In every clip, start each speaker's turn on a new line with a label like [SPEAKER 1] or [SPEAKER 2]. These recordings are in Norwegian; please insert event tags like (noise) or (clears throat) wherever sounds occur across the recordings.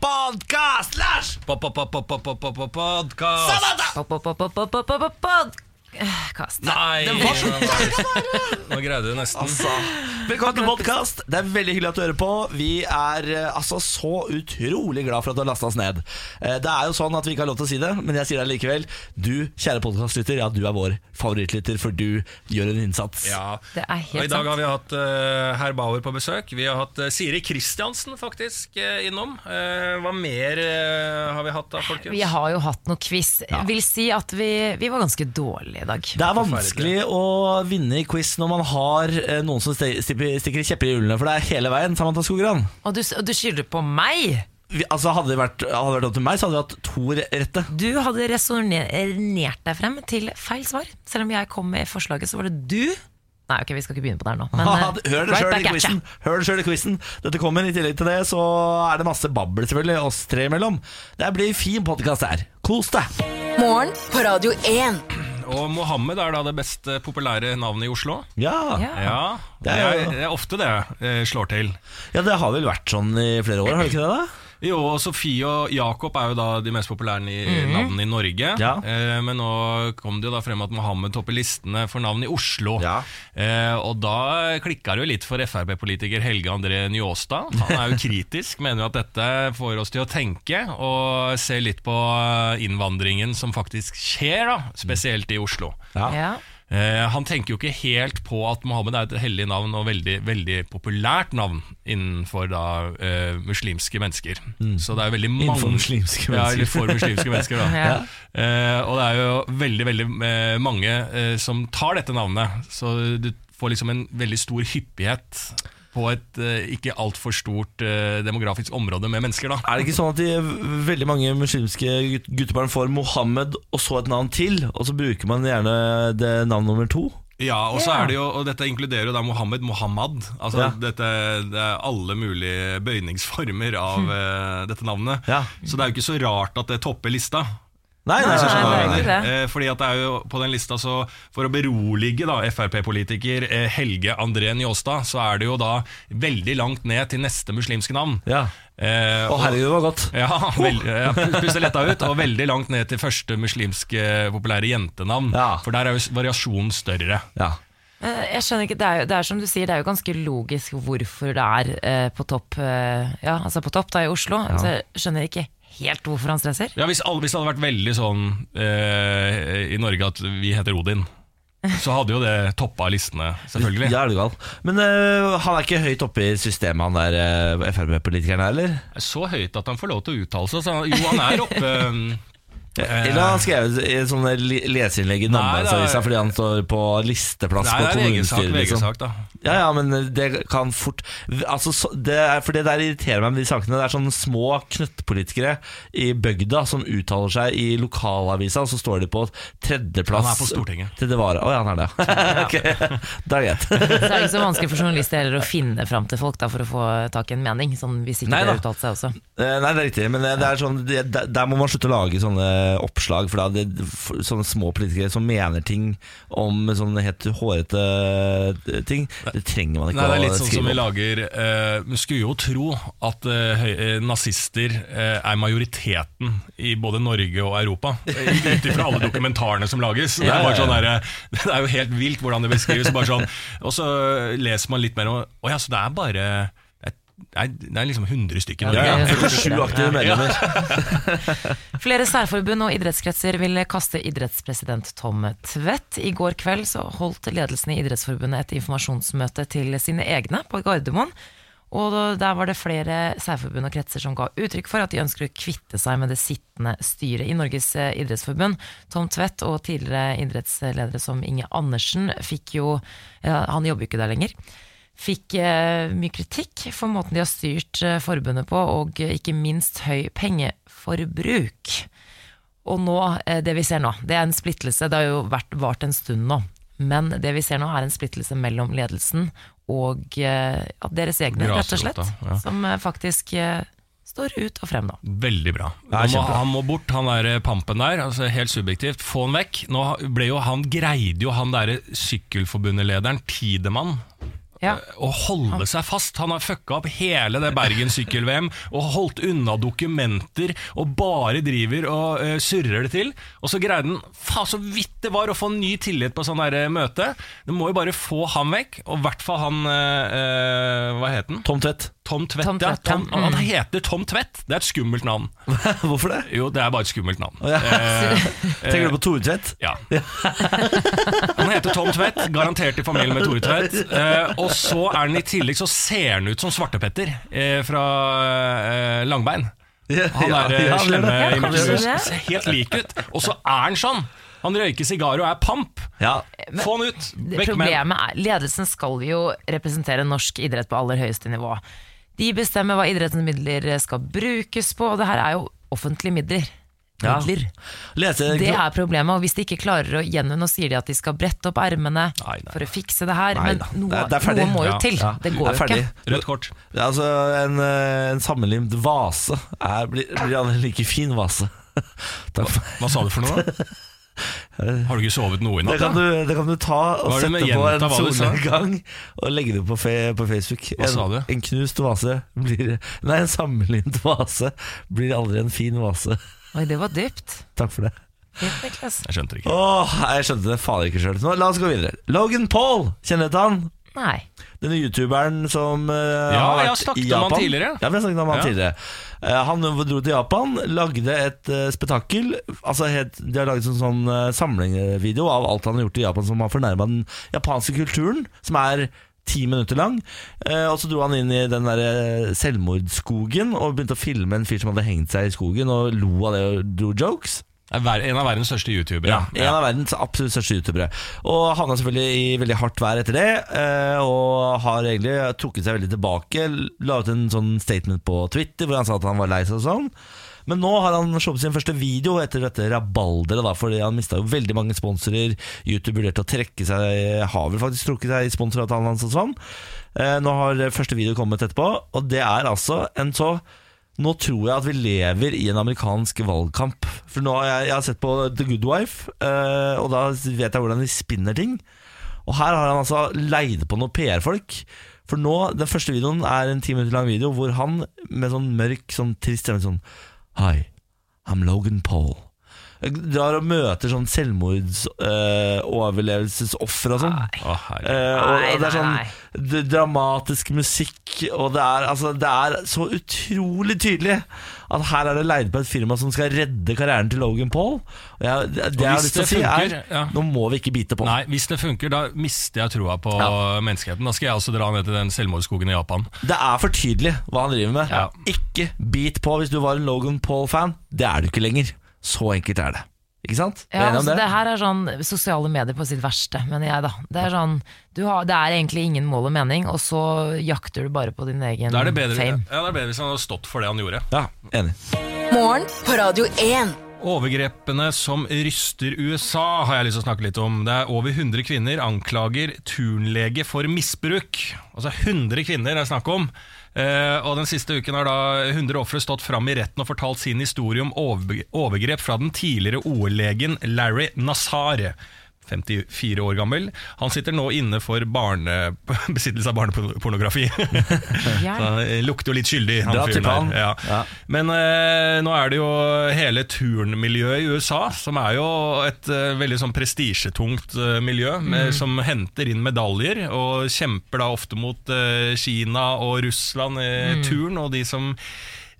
[SPEAKER 1] Podkast, Lars!
[SPEAKER 2] Podkast!
[SPEAKER 3] Podcast.
[SPEAKER 2] Nei
[SPEAKER 1] Det var så
[SPEAKER 2] Nå greide du nesten.
[SPEAKER 1] Altså, velkommen til podkast. Det er veldig hyggelig at du hører på. Vi er eh, altså så utrolig glad for at du har lasta oss ned. Eh, Det er jo sånn at vi ikke har lov til å si det, men jeg sier det likevel. Du, kjære podkastlytter, ja, du er vår favorittlytter, for du gjør en innsats.
[SPEAKER 2] Ja.
[SPEAKER 3] Det er helt
[SPEAKER 2] Og I dag har vi hatt uh, herr Bauer på besøk. Vi har hatt uh, Siri Kristiansen faktisk uh, innom. Eh, hva mer har vi hatt da, folkens?
[SPEAKER 3] Vi har jo hatt noe quiz.
[SPEAKER 1] Ja.
[SPEAKER 3] Vil si at vi, vi var ganske dårlige i dag.
[SPEAKER 1] Det er vanskelig å vinne i quiz når man har eh, noen som stikker kjepper i hjulene, for det er hele veien. Samantha Skogran.
[SPEAKER 3] Og du, og du skylder på meg!
[SPEAKER 1] Vi, altså, hadde, det vært, hadde det vært opp til meg, så hadde vi hatt to rette.
[SPEAKER 3] Du hadde resonnert deg frem til feil svar. Selv om jeg kom med forslaget, så var det du. Nei, ok, vi skal ikke begynne på det her nå. Men, (laughs)
[SPEAKER 1] Hør det sjøl
[SPEAKER 3] right
[SPEAKER 1] i
[SPEAKER 3] at ya.
[SPEAKER 1] quizen. Hør det selv i quizen. Dette kommer. I tillegg til det så er det masse babbel, selvfølgelig, oss tre imellom. Det blir fin podkast her. Kos deg.
[SPEAKER 4] Morgen på Radio 1.
[SPEAKER 2] Og Mohammed er da det best eh, populære navnet i Oslo.
[SPEAKER 1] Ja.
[SPEAKER 3] Ja.
[SPEAKER 1] Det er
[SPEAKER 2] det er ofte det eh, slår til.
[SPEAKER 1] ja, det har vel vært sånn i flere år, har det ikke det? da?
[SPEAKER 2] Jo, og Sofie og Jakob er jo da de mest populære i, navnene i Norge.
[SPEAKER 1] Ja.
[SPEAKER 2] Eh, men nå kom det jo da frem at Mohammed topper listene for navn i Oslo.
[SPEAKER 1] Ja.
[SPEAKER 2] Eh, og da klikka det jo litt for Frp-politiker Helge André Njåstad. Han er jo (laughs) kritisk, mener jo at dette får oss til å tenke og se litt på innvandringen som faktisk skjer, da, spesielt i Oslo.
[SPEAKER 3] Ja.
[SPEAKER 2] Eh, han tenker jo ikke helt på at Mohammed er et hellig navn og veldig, veldig populært navn innenfor da eh, muslimske mennesker. Så det er veldig mange
[SPEAKER 1] Innenfor muslimske mennesker.
[SPEAKER 2] Ja, for muslimske mennesker, da.
[SPEAKER 3] Ja.
[SPEAKER 2] Eh, og det er jo veldig, veldig eh, mange eh, som tar dette navnet, så du får liksom en veldig stor hyppighet på et eh, ikke altfor stort eh, demografisk område med mennesker, da.
[SPEAKER 1] Er det ikke sånn at de, veldig mange muslimske gut- guttebarn får Mohammed og så et navn til, og så bruker man gjerne det navn nummer to?
[SPEAKER 2] Ja, og så er det jo, og dette inkluderer jo da Mohammed Mohammad. Altså
[SPEAKER 1] Ja.
[SPEAKER 2] dette, det er alle mulige bøyningsformer av (laughs) eh, dette navnet.
[SPEAKER 1] Ja.
[SPEAKER 2] Så det er jo ikke så rart at det topper lista.
[SPEAKER 1] Nei, nei,
[SPEAKER 3] Nei,
[SPEAKER 1] nei, nei, nei.
[SPEAKER 2] Eh, fordi at det er jo på den lista så For å berolige da Frp-politiker eh, Helge André Njåstad, så er det jo da veldig langt ned til neste muslimske navn.
[SPEAKER 1] Ja.
[SPEAKER 2] Eh,
[SPEAKER 1] Å,
[SPEAKER 2] og-
[SPEAKER 1] herregud, det var godt.
[SPEAKER 2] ja, veld, ja, puste letta ut, og veldig langt ned til første muslimske populære jentenavn.
[SPEAKER 1] Ja.
[SPEAKER 2] For der er jo variasjonen større.
[SPEAKER 1] Ja.
[SPEAKER 3] Eh, Jeg skjønner ikke, det er, jo, det er som du sier, det er jo ganske logisk hvorfor det er eh, på topp eh, Ja, altså på topp da i Oslo. Så jeg skjønner ikke helt hvorfor han stresser.
[SPEAKER 2] Ja, hvis, alle, hvis det hadde vært veldig sånn eh, i Norge at vi heter Odin, så hadde jo det toppa listene, selvfølgelig.
[SPEAKER 1] Ja, er du gal. Men øh, han er ikke høyt oppe i systemet, han der øh, Frp-politikeren her, eller?
[SPEAKER 2] Så høyt at han får lov til å uttale seg. Så jo, han er oppe (laughs)
[SPEAKER 1] Eller har han skrevet i et sånt leseinnlegg i Namdalsavisa fordi han står på listeplass
[SPEAKER 2] Nei,
[SPEAKER 1] på
[SPEAKER 2] det
[SPEAKER 1] kommunestyret? Liksom. Ja, ja, men det kan fort altså, så, det er, For det der irriterer meg med de sakene. Det er sånne små knøttpolitikere i bygda som uttaler seg i lokalavisa, og så står de på tredjeplass.
[SPEAKER 2] Han er på Stortinget.
[SPEAKER 1] Tredje vare. Å ja, han er det. (laughs) ok, det er det greit.
[SPEAKER 3] Så det er ikke så vanskelig for journalister heller å finne fram til folk da, for å få tak i en mening, sånn hvis ikke
[SPEAKER 1] Nei
[SPEAKER 3] de har uttalt seg også.
[SPEAKER 1] Eh, Nei, det er riktig, men det er sånn, der må man slutte å lage sånne oppslag. For da det sånne små politikere som mener ting om sånne helt hårete eh, ting. Det trenger man ikke
[SPEAKER 2] Nei, det er litt sånn som vi lager uh, skulle jo tro at uh, eh, nazister uh, er majoriteten i både Norge og Europa. eh, (laughs) Ut ifra alle dokumentarene som lages. Det er, sånn der, eh, (laughs) det er jo helt vilt hvordan det beskrives. Sånn, og så leser man litt mer om Å ja, så det er bare Er, det er liksom 100 stykker i
[SPEAKER 1] Ja,
[SPEAKER 2] Norge.
[SPEAKER 1] ja, 47 aktive medlemmer. (laughs)
[SPEAKER 3] Flere særforbund og idrettskretser vil kaste idrettspresident Tom Tvedt. I går kveld så holdt ledelsen i Idrettsforbundet et informasjonsmøte til sine egne på Gardermoen. Og der var det flere særforbund og kretser som ga uttrykk for at de ønsker å kvitte seg med det sittende styret i Norges idrettsforbund. Tom Tvedt og tidligere idrettsledere som Inge Andersen fikk jo ja, Han jobber jo ikke der lenger fikk eh, mye kritikk for måten de har styrt eh, forbundet på, og ikke minst høy pengeforbruk. Og nå, eh, det vi ser nå, det er en splittelse. Det har jo vært, vart en stund nå. Men det vi ser nå er en splittelse mellom ledelsen og ja, deres egne, rett og slett. Som faktisk står ut og frem nå.
[SPEAKER 2] Veldig bra.
[SPEAKER 1] Ja,
[SPEAKER 2] må, han må bort, han der pampen der. Altså helt subjektivt. Få han vekk. Nå ble jo han, greide jo han derre sykkelforbundet-lederen, Tidemann,
[SPEAKER 3] Ja.
[SPEAKER 2] eh, å holde seg fast. Han har fucka opp hele det Bergen sykkel-VM og holdt unna dokumenter og bare driver og uh, surrer det til. Og så greide han faen så vidt det var å få ny tillit på sånn der, eh, møte. Du må jo bare få han vekk, og i hvert fall han uh, eh, Hva het han?
[SPEAKER 1] Tom Tvedt.
[SPEAKER 2] Tom Tvedt.
[SPEAKER 3] Tom. Tvedt, ja.
[SPEAKER 2] Tom, Han heter Tom Tvedt. Det er et skummelt navn. (laughs)
[SPEAKER 1] Hvorfor det?
[SPEAKER 2] Jo, det er bare et skummelt navn.
[SPEAKER 1] ja.
[SPEAKER 2] Eh, (laughs)
[SPEAKER 1] Tenker du på Tore Tvedt? (laughs)
[SPEAKER 2] ja. Han heter Tom Tvedt, garantert i familie med Tore Tvedt. Eh, og så er han i tillegg så ser han ut som Svartepetter eh, fra eh, Langbein. Han er eh,
[SPEAKER 1] Ja,
[SPEAKER 2] slemme
[SPEAKER 1] det.
[SPEAKER 3] Ja,
[SPEAKER 2] i helt lik ut. Og så er han sånn! Han røyker sigar og er pamp.
[SPEAKER 1] Ja.
[SPEAKER 2] Få han ut! Vekk med.
[SPEAKER 3] Problemet er Ledelsen skal jo representere norsk idrett på aller høyeste nivå. De bestemmer hva idrettens midler skal brukes på, og det her er jo offentlige midler.
[SPEAKER 1] Ja. Lese
[SPEAKER 3] Det er problemet, og hvis de ikke klarer å gjenvinne, nå sier de at de skal brette opp ermene
[SPEAKER 2] Nei, nei.
[SPEAKER 3] for å fikse det her,
[SPEAKER 1] Nei
[SPEAKER 3] men noe,
[SPEAKER 1] det er- det er
[SPEAKER 3] noe må jo til.
[SPEAKER 2] ja.
[SPEAKER 3] Det
[SPEAKER 1] Det
[SPEAKER 3] går
[SPEAKER 1] er
[SPEAKER 3] jo
[SPEAKER 1] ferdig.
[SPEAKER 3] ikke.
[SPEAKER 2] Rødt kort.
[SPEAKER 1] Det altså en, eh, en sammenlimt vase er, blir, blir en like fin vase. (laughs) Takk for
[SPEAKER 2] Hva sa du for noe? Har du ikke sovet noe i
[SPEAKER 1] det kan, du, det kan du ta og sette på en solnedgang og legge det på, fe, på Facebook.
[SPEAKER 2] Hva
[SPEAKER 1] en,
[SPEAKER 2] sa du?
[SPEAKER 1] En knust vase blir Nei, en sammenlimt vase blir aldri en fin vase.
[SPEAKER 3] Oi, det var dypt.
[SPEAKER 1] Takk for det.
[SPEAKER 2] Jeg skjønte det ikke.
[SPEAKER 1] Åh, jeg skjønte det fader ikke sjøl. La oss gå videre. Logan Paul, kjenner du til han?
[SPEAKER 3] Nei.
[SPEAKER 1] Denne youtuberen som uh,
[SPEAKER 2] Ja,
[SPEAKER 1] har
[SPEAKER 2] jeg har
[SPEAKER 1] vært
[SPEAKER 2] snakket
[SPEAKER 1] i
[SPEAKER 2] om han
[SPEAKER 1] Japan.
[SPEAKER 2] tidligere.
[SPEAKER 1] Ja, vi har snakket om han
[SPEAKER 2] Ja.
[SPEAKER 1] tidligere. Eh, han dro til Japan, lagde et uh, spetakkel. Altså de har laget en sånn uh, samlingsvideo av alt han har gjort i Japan som har fornærma den japanske kulturen, som er ti minutter lang. Eh, og så dro han inn i den der eh, selvmordsskogen og begynte å filme en fyr som hadde hengt seg i skogen, og lo av det og dro jokes.
[SPEAKER 2] En av verdens største youtubere.
[SPEAKER 1] Ja, En av verdens absolutt største youtubere. Og havna selvfølgelig i veldig hardt vær etter det, eh, og har egentlig trukket seg veldig tilbake. La ut en sånn statement på Twitter hvor han sa at han var lei seg og sånn. Men nå har han sluppet sin første video etter dette rabalderet, da, fordi han mista jo veldig mange sponsorer. YouTube vurderte å trekke seg, har vel faktisk trukket seg i sponsoravtalen hans og sånn. Eh, Nå har første video kommet etterpå, og det er altså en så nå tror jeg at vi lever i en amerikansk valgkamp. For nå har jeg, jeg har sett på The Good Wife, eh, og da vet jeg hvordan de spinner ting. Og her har han altså leid på noen PR-folk. For nå, den første videoen er en ti minutter lang video hvor han med sånn mørk, sånn trist stemme sånn Hi, I'm Logan Paul. Drar og møter sånn selvmordsoverlevelsesoffer og sånn. Eh, og, og det er sånn dramatisk musikk, og det er, altså, det er så utrolig tydelig at her er det leid på et firma som skal redde karrieren til Logan Paul. Og jeg, det, og jeg har lyst til å
[SPEAKER 2] det
[SPEAKER 1] si,
[SPEAKER 2] funker,
[SPEAKER 1] er
[SPEAKER 2] ja.
[SPEAKER 1] nå må vi ikke bite på.
[SPEAKER 2] Nei, hvis det funker, da mister jeg troa på
[SPEAKER 1] Ja.
[SPEAKER 2] menneskeheten. Da skal jeg også dra ned til den selvmordsskogen i Japan.
[SPEAKER 1] Det er for tydelig hva han driver med.
[SPEAKER 2] Ja.
[SPEAKER 1] Ikke bit på hvis du var en Logan Paul-fan. Det er du ikke lenger. Så enkelt er det. Ikke sant?
[SPEAKER 3] Ja, altså,
[SPEAKER 1] det?
[SPEAKER 3] det her er sånn sosiale medier på sitt verste, mener jeg da. Det er sånn, du har, det er egentlig ingen mål og mening, og så jakter du bare på din egen
[SPEAKER 2] Da er det bedre,
[SPEAKER 3] fame.
[SPEAKER 2] ja, det er bedre hvis han hadde stått for det han gjorde.
[SPEAKER 1] Ja, enig.
[SPEAKER 4] Morgen på Radio 1.
[SPEAKER 2] Overgrepene som ryster USA, har jeg lyst til å snakke litt om. Det er over 100 kvinner anklager turnlege for misbruk. Altså 100 kvinner det er snakk om. Eh, og Den siste uken har da 100 ofre stått fram i retten og fortalt sin historie om overgrep fra den tidligere OL-legen Larry Nassar. 54 år gammel. Han sitter nå inne for barne, (laughs) besittelse av barnepornografi. (laughs) Så han eh, lukter jo litt skyldig, han fyren der. Ja.
[SPEAKER 1] Ja.
[SPEAKER 2] Men eh, nå er det jo hele turnmiljøet i USA, som er jo et eh, veldig sånn prestisjetungt eh, miljø, med, som henter inn medaljer, og kjemper da ofte mot eh, Kina og Russland i turn, og de som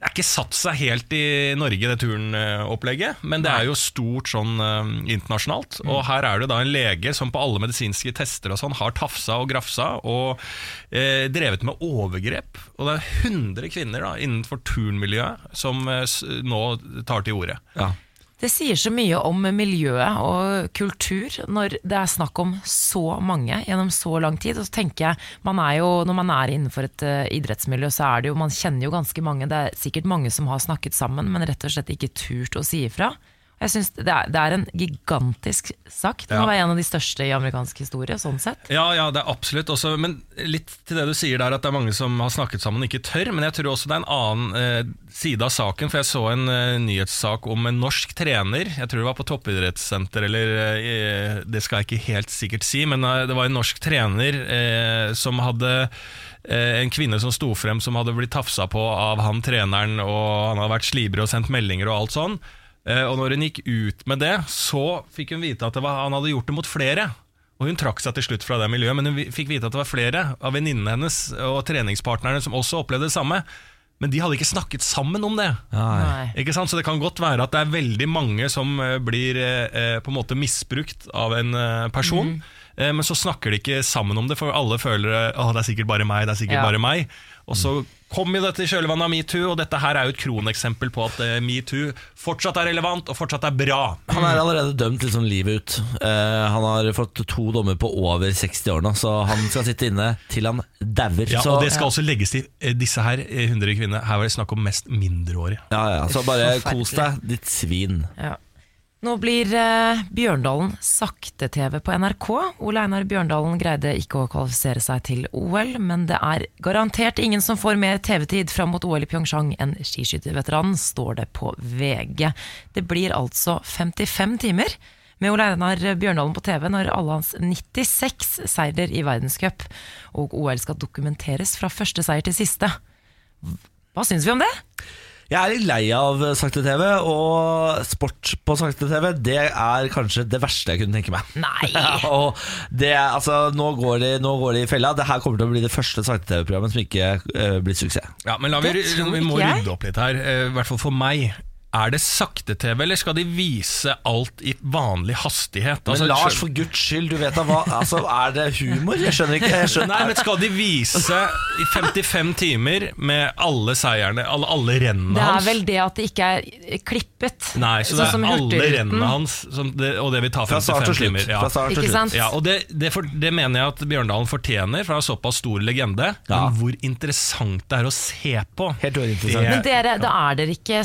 [SPEAKER 2] det er ikke satt seg helt i Norge, det turnopplegget, men det er jo stort sånn eh, internasjonalt. Og her er det da en lege som på alle medisinske tester og sånn har tafsa og grafsa og eh, drevet med overgrep. Og det er 100 kvinner da innenfor turnmiljøet som eh, nå tar til orde.
[SPEAKER 1] Ja.
[SPEAKER 3] Det sier så mye om miljøet og kultur når det er snakk om så mange gjennom så lang tid. Og så tenker jeg, man jo, Når man er innenfor et eh, idrettsmiljø, så er det jo, man kjenner jo ganske mange. Det er sikkert mange som har snakket sammen, men rett og slett ikke turt å si ifra. Jeg synes det, er, det er en gigantisk sak. Det må
[SPEAKER 2] Ja.
[SPEAKER 3] være en av de største i amerikansk historie, sånn sett.
[SPEAKER 2] Ja, ja, det er absolutt også, Men litt til det du sier der, at det er mange som har snakket sammen og ikke tør. Men jeg tror også det er en annen eh, side av saken. For jeg så en eh, nyhetssak om en norsk trener. Jeg tror det var på toppidrettssenter, eller eh, det skal jeg ikke helt sikkert si. Men eh, det var en norsk trener eh, som hadde eh, en kvinne som sto frem som hadde blitt tafsa på av han treneren, og han hadde vært slibrig og sendt meldinger og alt sånn. Eh, Og når hun gikk ut med det, så fikk hun vite at det var, han hadde gjort det mot flere. Og Hun trakk seg til slutt fra det miljøet, men hun fikk vite at det var flere av venninnene hennes og treningspartnerne som også opplevde det samme. Men de hadde ikke snakket sammen om det.
[SPEAKER 3] Nei.
[SPEAKER 2] Ikke sant? Så det kan godt være at det er veldig mange som eh, blir eh, på en måte misbrukt av en person. person. Eh, men så snakker de ikke sammen om det, for alle føler at det er sikkert bare meg. det er sikkert
[SPEAKER 3] Ja.
[SPEAKER 2] bare meg Og så kom jo dette i kjølvannet av metoo, og dette her er jo et kroneksempel på at eh, metoo fortsatt er relevant og fortsatt er bra.
[SPEAKER 1] Han er allerede dømt liksom livet ut. Eh, han har fått to dommer på over 60 år nå, så han skal sitte inne til han dauer.
[SPEAKER 2] Ja, og det skal også legges til eh, disse her eh, 100 kvinnene. Her var det snakk om mest mindreårige.
[SPEAKER 1] ja, ja, så bare kos deg, ditt svin.
[SPEAKER 3] Ja. Nå blir eh, Bjørndalen sakte-TV på NRK. Ole Einar Bjørndalen greide ikke å kvalifisere seg til OL, men det er garantert ingen som får mer TV-tid fram mot OL i Pyeongchang enn skiskytterveteranen, står det på VG. Det blir altså 55 timer med Ole Einar Bjørndalen på TV når alle hans 96 seirer i verdenscup og OL skal dokumenteres fra første seier til siste. Hva syns vi om det?
[SPEAKER 1] Jeg er litt lei av sakte-TV, og sport på sakte-TV Det er kanskje det verste jeg kunne tenke meg.
[SPEAKER 3] Nei! (laughs)
[SPEAKER 1] og det, er- altså, nå, går de, nå går de i fella. Det her kommer til å bli det første sakte-TV-programmet som ikke uh, blir suksess.
[SPEAKER 2] Ja, men la vi, vi må rydde opp litt her, eh, i hvert fall for meg. Er det sakte-TV, eller skal de vise alt i vanlig hastighet?
[SPEAKER 1] Men
[SPEAKER 2] Altså,
[SPEAKER 1] Lars, for guds skyld, du vet da hva altså, Er det humor? Jeg skjønner ikke. Jeg skjønner.
[SPEAKER 2] Nei, men Skal de vise i 55 timer med alle seierne, alle, alle rennene
[SPEAKER 3] Det er
[SPEAKER 2] hans?
[SPEAKER 3] vel det at det ikke er klippet.
[SPEAKER 2] Nei, så
[SPEAKER 3] Sånn
[SPEAKER 2] det er alle rennene hans, som det, og det vil ta 55
[SPEAKER 1] start til slutt.
[SPEAKER 2] timer. Ja.
[SPEAKER 1] Fra start til
[SPEAKER 3] Ikke
[SPEAKER 1] slutt.
[SPEAKER 3] sant?
[SPEAKER 2] Ja, og det, det, for, det mener jeg at Bjørndalen fortjener, for han er såpass stor legende.
[SPEAKER 1] Ja.
[SPEAKER 2] Men hvor interessant det er å se på.
[SPEAKER 1] Helt uinteressant.
[SPEAKER 3] Men dere, da er dere ikke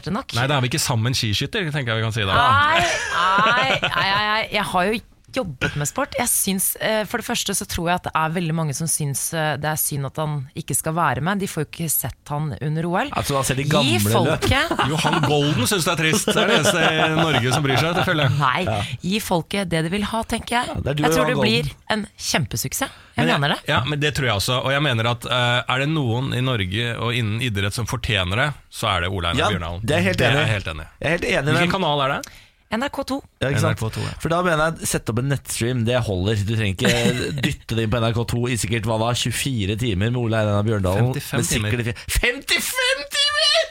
[SPEAKER 3] sportsinteresserte nok?
[SPEAKER 2] Nei, da er vi ikke sammen skiskytter, tenker jeg vi kan si da.
[SPEAKER 3] Nei, nei, nei, nei, nei. Jeg har jo jobbet med sport. Jeg syns, eh, For det første så tror jeg at det er veldig mange som syns eh, det er synd at han ikke skal være med. De får jo ikke sett han under OL.
[SPEAKER 1] Altså, da ser de
[SPEAKER 3] Gi
[SPEAKER 1] folket (laughs) løp.
[SPEAKER 2] Johan Golden syns det er trist. Det er det eneste i Norge som bryr seg, selvfølgelig.
[SPEAKER 3] Nei, gi folket det de vil ha, tenker jeg.
[SPEAKER 1] det du
[SPEAKER 3] jeg tror det blir en kjempesuksess. Jeg
[SPEAKER 2] Men
[SPEAKER 3] mener det.
[SPEAKER 2] Ja, men det tror jeg også. Og jeg mener at uh, er det noen i Norge og innen idrett som fortjener det, så er det Ole Einar
[SPEAKER 1] Ja,
[SPEAKER 2] Bjørndalen.
[SPEAKER 1] det er jeg helt enig i.
[SPEAKER 2] jeg helt enig.
[SPEAKER 1] Jeg er helt enig
[SPEAKER 2] Hvilken kanal er det?
[SPEAKER 3] NRK2.
[SPEAKER 1] Ja, ikke sant?
[SPEAKER 2] NRK2, ja.
[SPEAKER 1] For da mener jeg Sett opp en nettstream, det holder. Du trenger ikke (laughs) dytte det inn på NRK2 i sikkert hva da, 24 timer med Ole Einar Bjørndalen.
[SPEAKER 2] 55
[SPEAKER 1] med sikkert i fi- 55 timer?!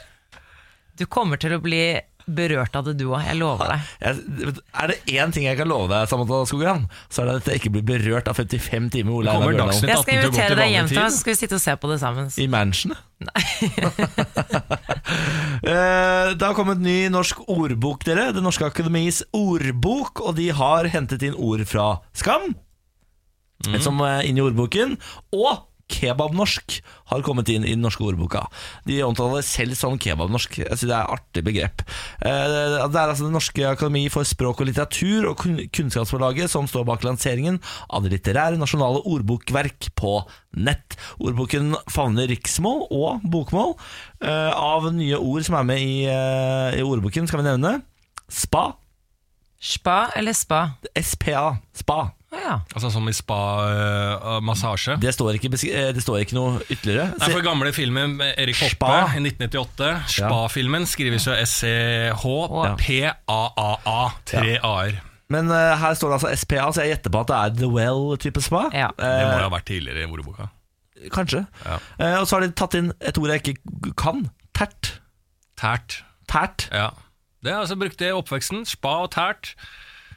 [SPEAKER 3] Du kommer til å bli berørt av det du òg, jeg lover deg.
[SPEAKER 1] Jeg, er det én ting jeg kan love deg, Samantha Skogran, så er det at jeg ikke blir berørt av 55 timer med Ole Einar Bjørndalen.
[SPEAKER 3] Jeg skal
[SPEAKER 2] 18 til å gå
[SPEAKER 3] invitere deg hjem til meg, så skal vi sitte og se på det sammen.
[SPEAKER 1] I mansionet? Eh, (laughs) (laughs) det har kommet ny norsk ordbok, dere. Det Norske Akademis ordbok. Og de har hentet inn ord fra Skam, som er inn i ordboken. Og kebabnorsk har kommet inn i den norske ordboka. De omtaler det selv som kebabnorsk. Jeg synes Det er et artig begrep. Eh, Det er altså Det Norske Akademi for språk og litteratur og Kunnskapsforlaget som står bak lanseringen av det litterære nasjonale ordbokverk på nett. Ordboken favner riksmål og bokmål. Eh, Av nye ord som er med i, eh, i ordboken, skal vi nevne spa.
[SPEAKER 3] Spa eller spa?
[SPEAKER 1] SPA. Spa.
[SPEAKER 3] Ja.
[SPEAKER 2] Altså som i spa-massasje.
[SPEAKER 1] Det står ikke, besk- eh, det står ikke noe ytterligere.
[SPEAKER 2] Nei, for gamle filmen med Erik Hoppe
[SPEAKER 1] Spa.
[SPEAKER 2] i 1998, Spa-filmen, skrives jo S-C-H-P-A-A-A. Tre A-er.
[SPEAKER 1] Men eh, her står det altså SPA, så jeg gjetter på at det er The Well-type spa.
[SPEAKER 3] Ja.
[SPEAKER 2] Det
[SPEAKER 1] Eh,
[SPEAKER 2] må jo ha vært tidligere i ordboka.
[SPEAKER 1] Kanskje.
[SPEAKER 2] Ja.
[SPEAKER 1] Eh, og så har de tatt inn et ord jeg ikke kan. Tert.
[SPEAKER 2] Tært.
[SPEAKER 1] Tært.
[SPEAKER 2] Ja. Det er altså brukt i oppveksten. Spa og tært.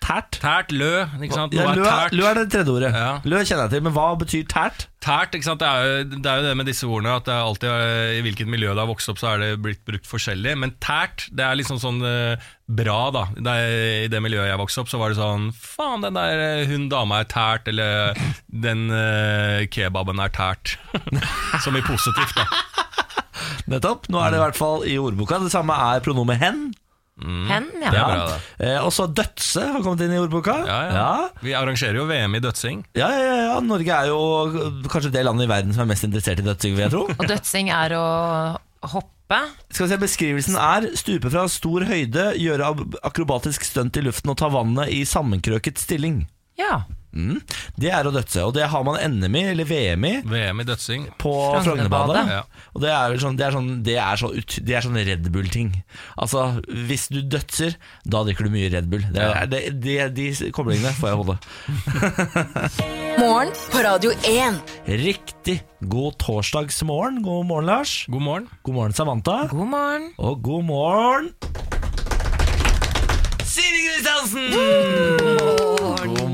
[SPEAKER 1] Tært.
[SPEAKER 2] Tært, lø. Ikke sant?
[SPEAKER 1] Ja, lø,
[SPEAKER 2] er tært.
[SPEAKER 1] lø er det tredje ordet.
[SPEAKER 2] Ja.
[SPEAKER 1] Lø kjenner jeg til, men hva betyr tært?
[SPEAKER 2] Tært, ikke sant? Det er, jo, det er jo det med disse ordene at det er alltid eh, i hvilket miljø det har vokst opp, så er det blitt brukt forskjellig. Men tært, det er liksom sånn eh, bra, da. Det er, I det miljøet jeg vokste opp, så var det sånn Faen, den der eh, hun dama er tært, eller (laughs) den eh, kebaben er tært. (laughs) Som i positivt, da.
[SPEAKER 1] Nettopp. Nå er det i hvert fall i ordboka. Det samme er pronomet hen.
[SPEAKER 3] Hen,
[SPEAKER 2] Det er bra, det.
[SPEAKER 1] Eh, også dødse har kommet inn i ordboka.
[SPEAKER 2] Ja, ja. Vi arrangerer jo VM i dødsing.
[SPEAKER 1] Ja, ja, ja, ja. Norge er jo kanskje det landet i verden som er mest interessert i dødsing, vil jeg tro. (laughs)
[SPEAKER 3] Og dødsing er å hoppe.
[SPEAKER 1] Skal vi se, Beskrivelsen er stupe fra stor høyde, gjøre akrobatisk stunt i luften og ta vannet i sammenkrøket stilling.
[SPEAKER 3] Ja.
[SPEAKER 1] Mm. Det er å dødse, og det har man NM i, eller VM i,
[SPEAKER 2] VM i dødsing.
[SPEAKER 1] på
[SPEAKER 3] Frognerbadet.
[SPEAKER 2] Ja.
[SPEAKER 1] Og det er, sånn, det er sånn, det er så, ut, det er sånn Red Bull-ting. Altså, hvis du dødser, da drikker du mye Red Bull. Det er, det, det, de koblingene får jeg holde. (laughs)
[SPEAKER 4] Morgen på Radio 1.
[SPEAKER 1] Riktig god torsdagsmorgen. God morgen, Lars.
[SPEAKER 2] God morgen.
[SPEAKER 1] God morgen, Samantha.
[SPEAKER 3] God morgen.
[SPEAKER 1] Og god morgen Siri Kristiansen!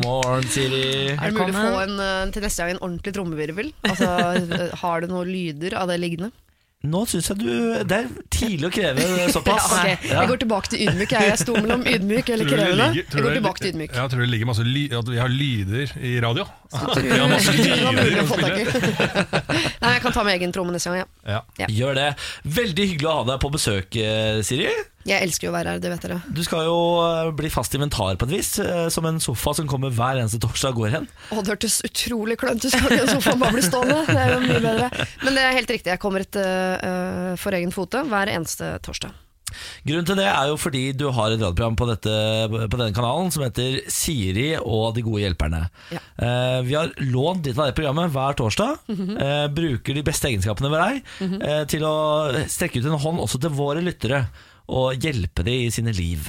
[SPEAKER 1] Morgen, Siri.
[SPEAKER 5] Er det mulig å få en, eh, til neste gang en ordentlig trommevirvel? Altså, (laughs) eh, har du noen lyder av det liggende?
[SPEAKER 1] Nå syns jeg du Det er tidlig å kreve såpass. (laughs)
[SPEAKER 5] Ja, okay.
[SPEAKER 1] Ja.
[SPEAKER 5] Jeg går tilbake til ydmyk. Jeg, jeg sto mellom ydmyk eller krevende. Jeg går tilbake til ydmyk.
[SPEAKER 2] Jeg tror det ligger masse ly at vi har lyder i radio? Vi har masse lyder
[SPEAKER 5] å
[SPEAKER 2] spille. (laughs)
[SPEAKER 5] Nei, jeg kan ta med egen tromme neste gang. Ja.
[SPEAKER 2] Ja.
[SPEAKER 5] Ja.
[SPEAKER 1] Gjør det. Veldig hyggelig å ha deg på besøk, eh, Siri.
[SPEAKER 5] Jeg elsker jo å være her, det vet dere.
[SPEAKER 1] Du skal jo eh, bli fast inventar på et vis, eh, som en sofa som kommer hver eneste torsdag og går hen.
[SPEAKER 5] Å, det hørtes utrolig klønt ut. Skal ikke sofaen bare bli stående? Det er jo mye bedre. Men det er helt riktig. Jeg kommer et, uh, for egen fote hver eneste torsdag.
[SPEAKER 1] Grunnen til det er jo fordi du har et radioprogram på, dette, på denne kanalen som heter Siri og de gode hjelperne.
[SPEAKER 5] Ja.
[SPEAKER 1] Eh, vi har lånt litt av det programmet hver torsdag.
[SPEAKER 5] Mhm.
[SPEAKER 1] eh, bruker de beste egenskapene ved deg eh, til å strekke ut en hånd også til våre lyttere og hjelpe dem i sine liv.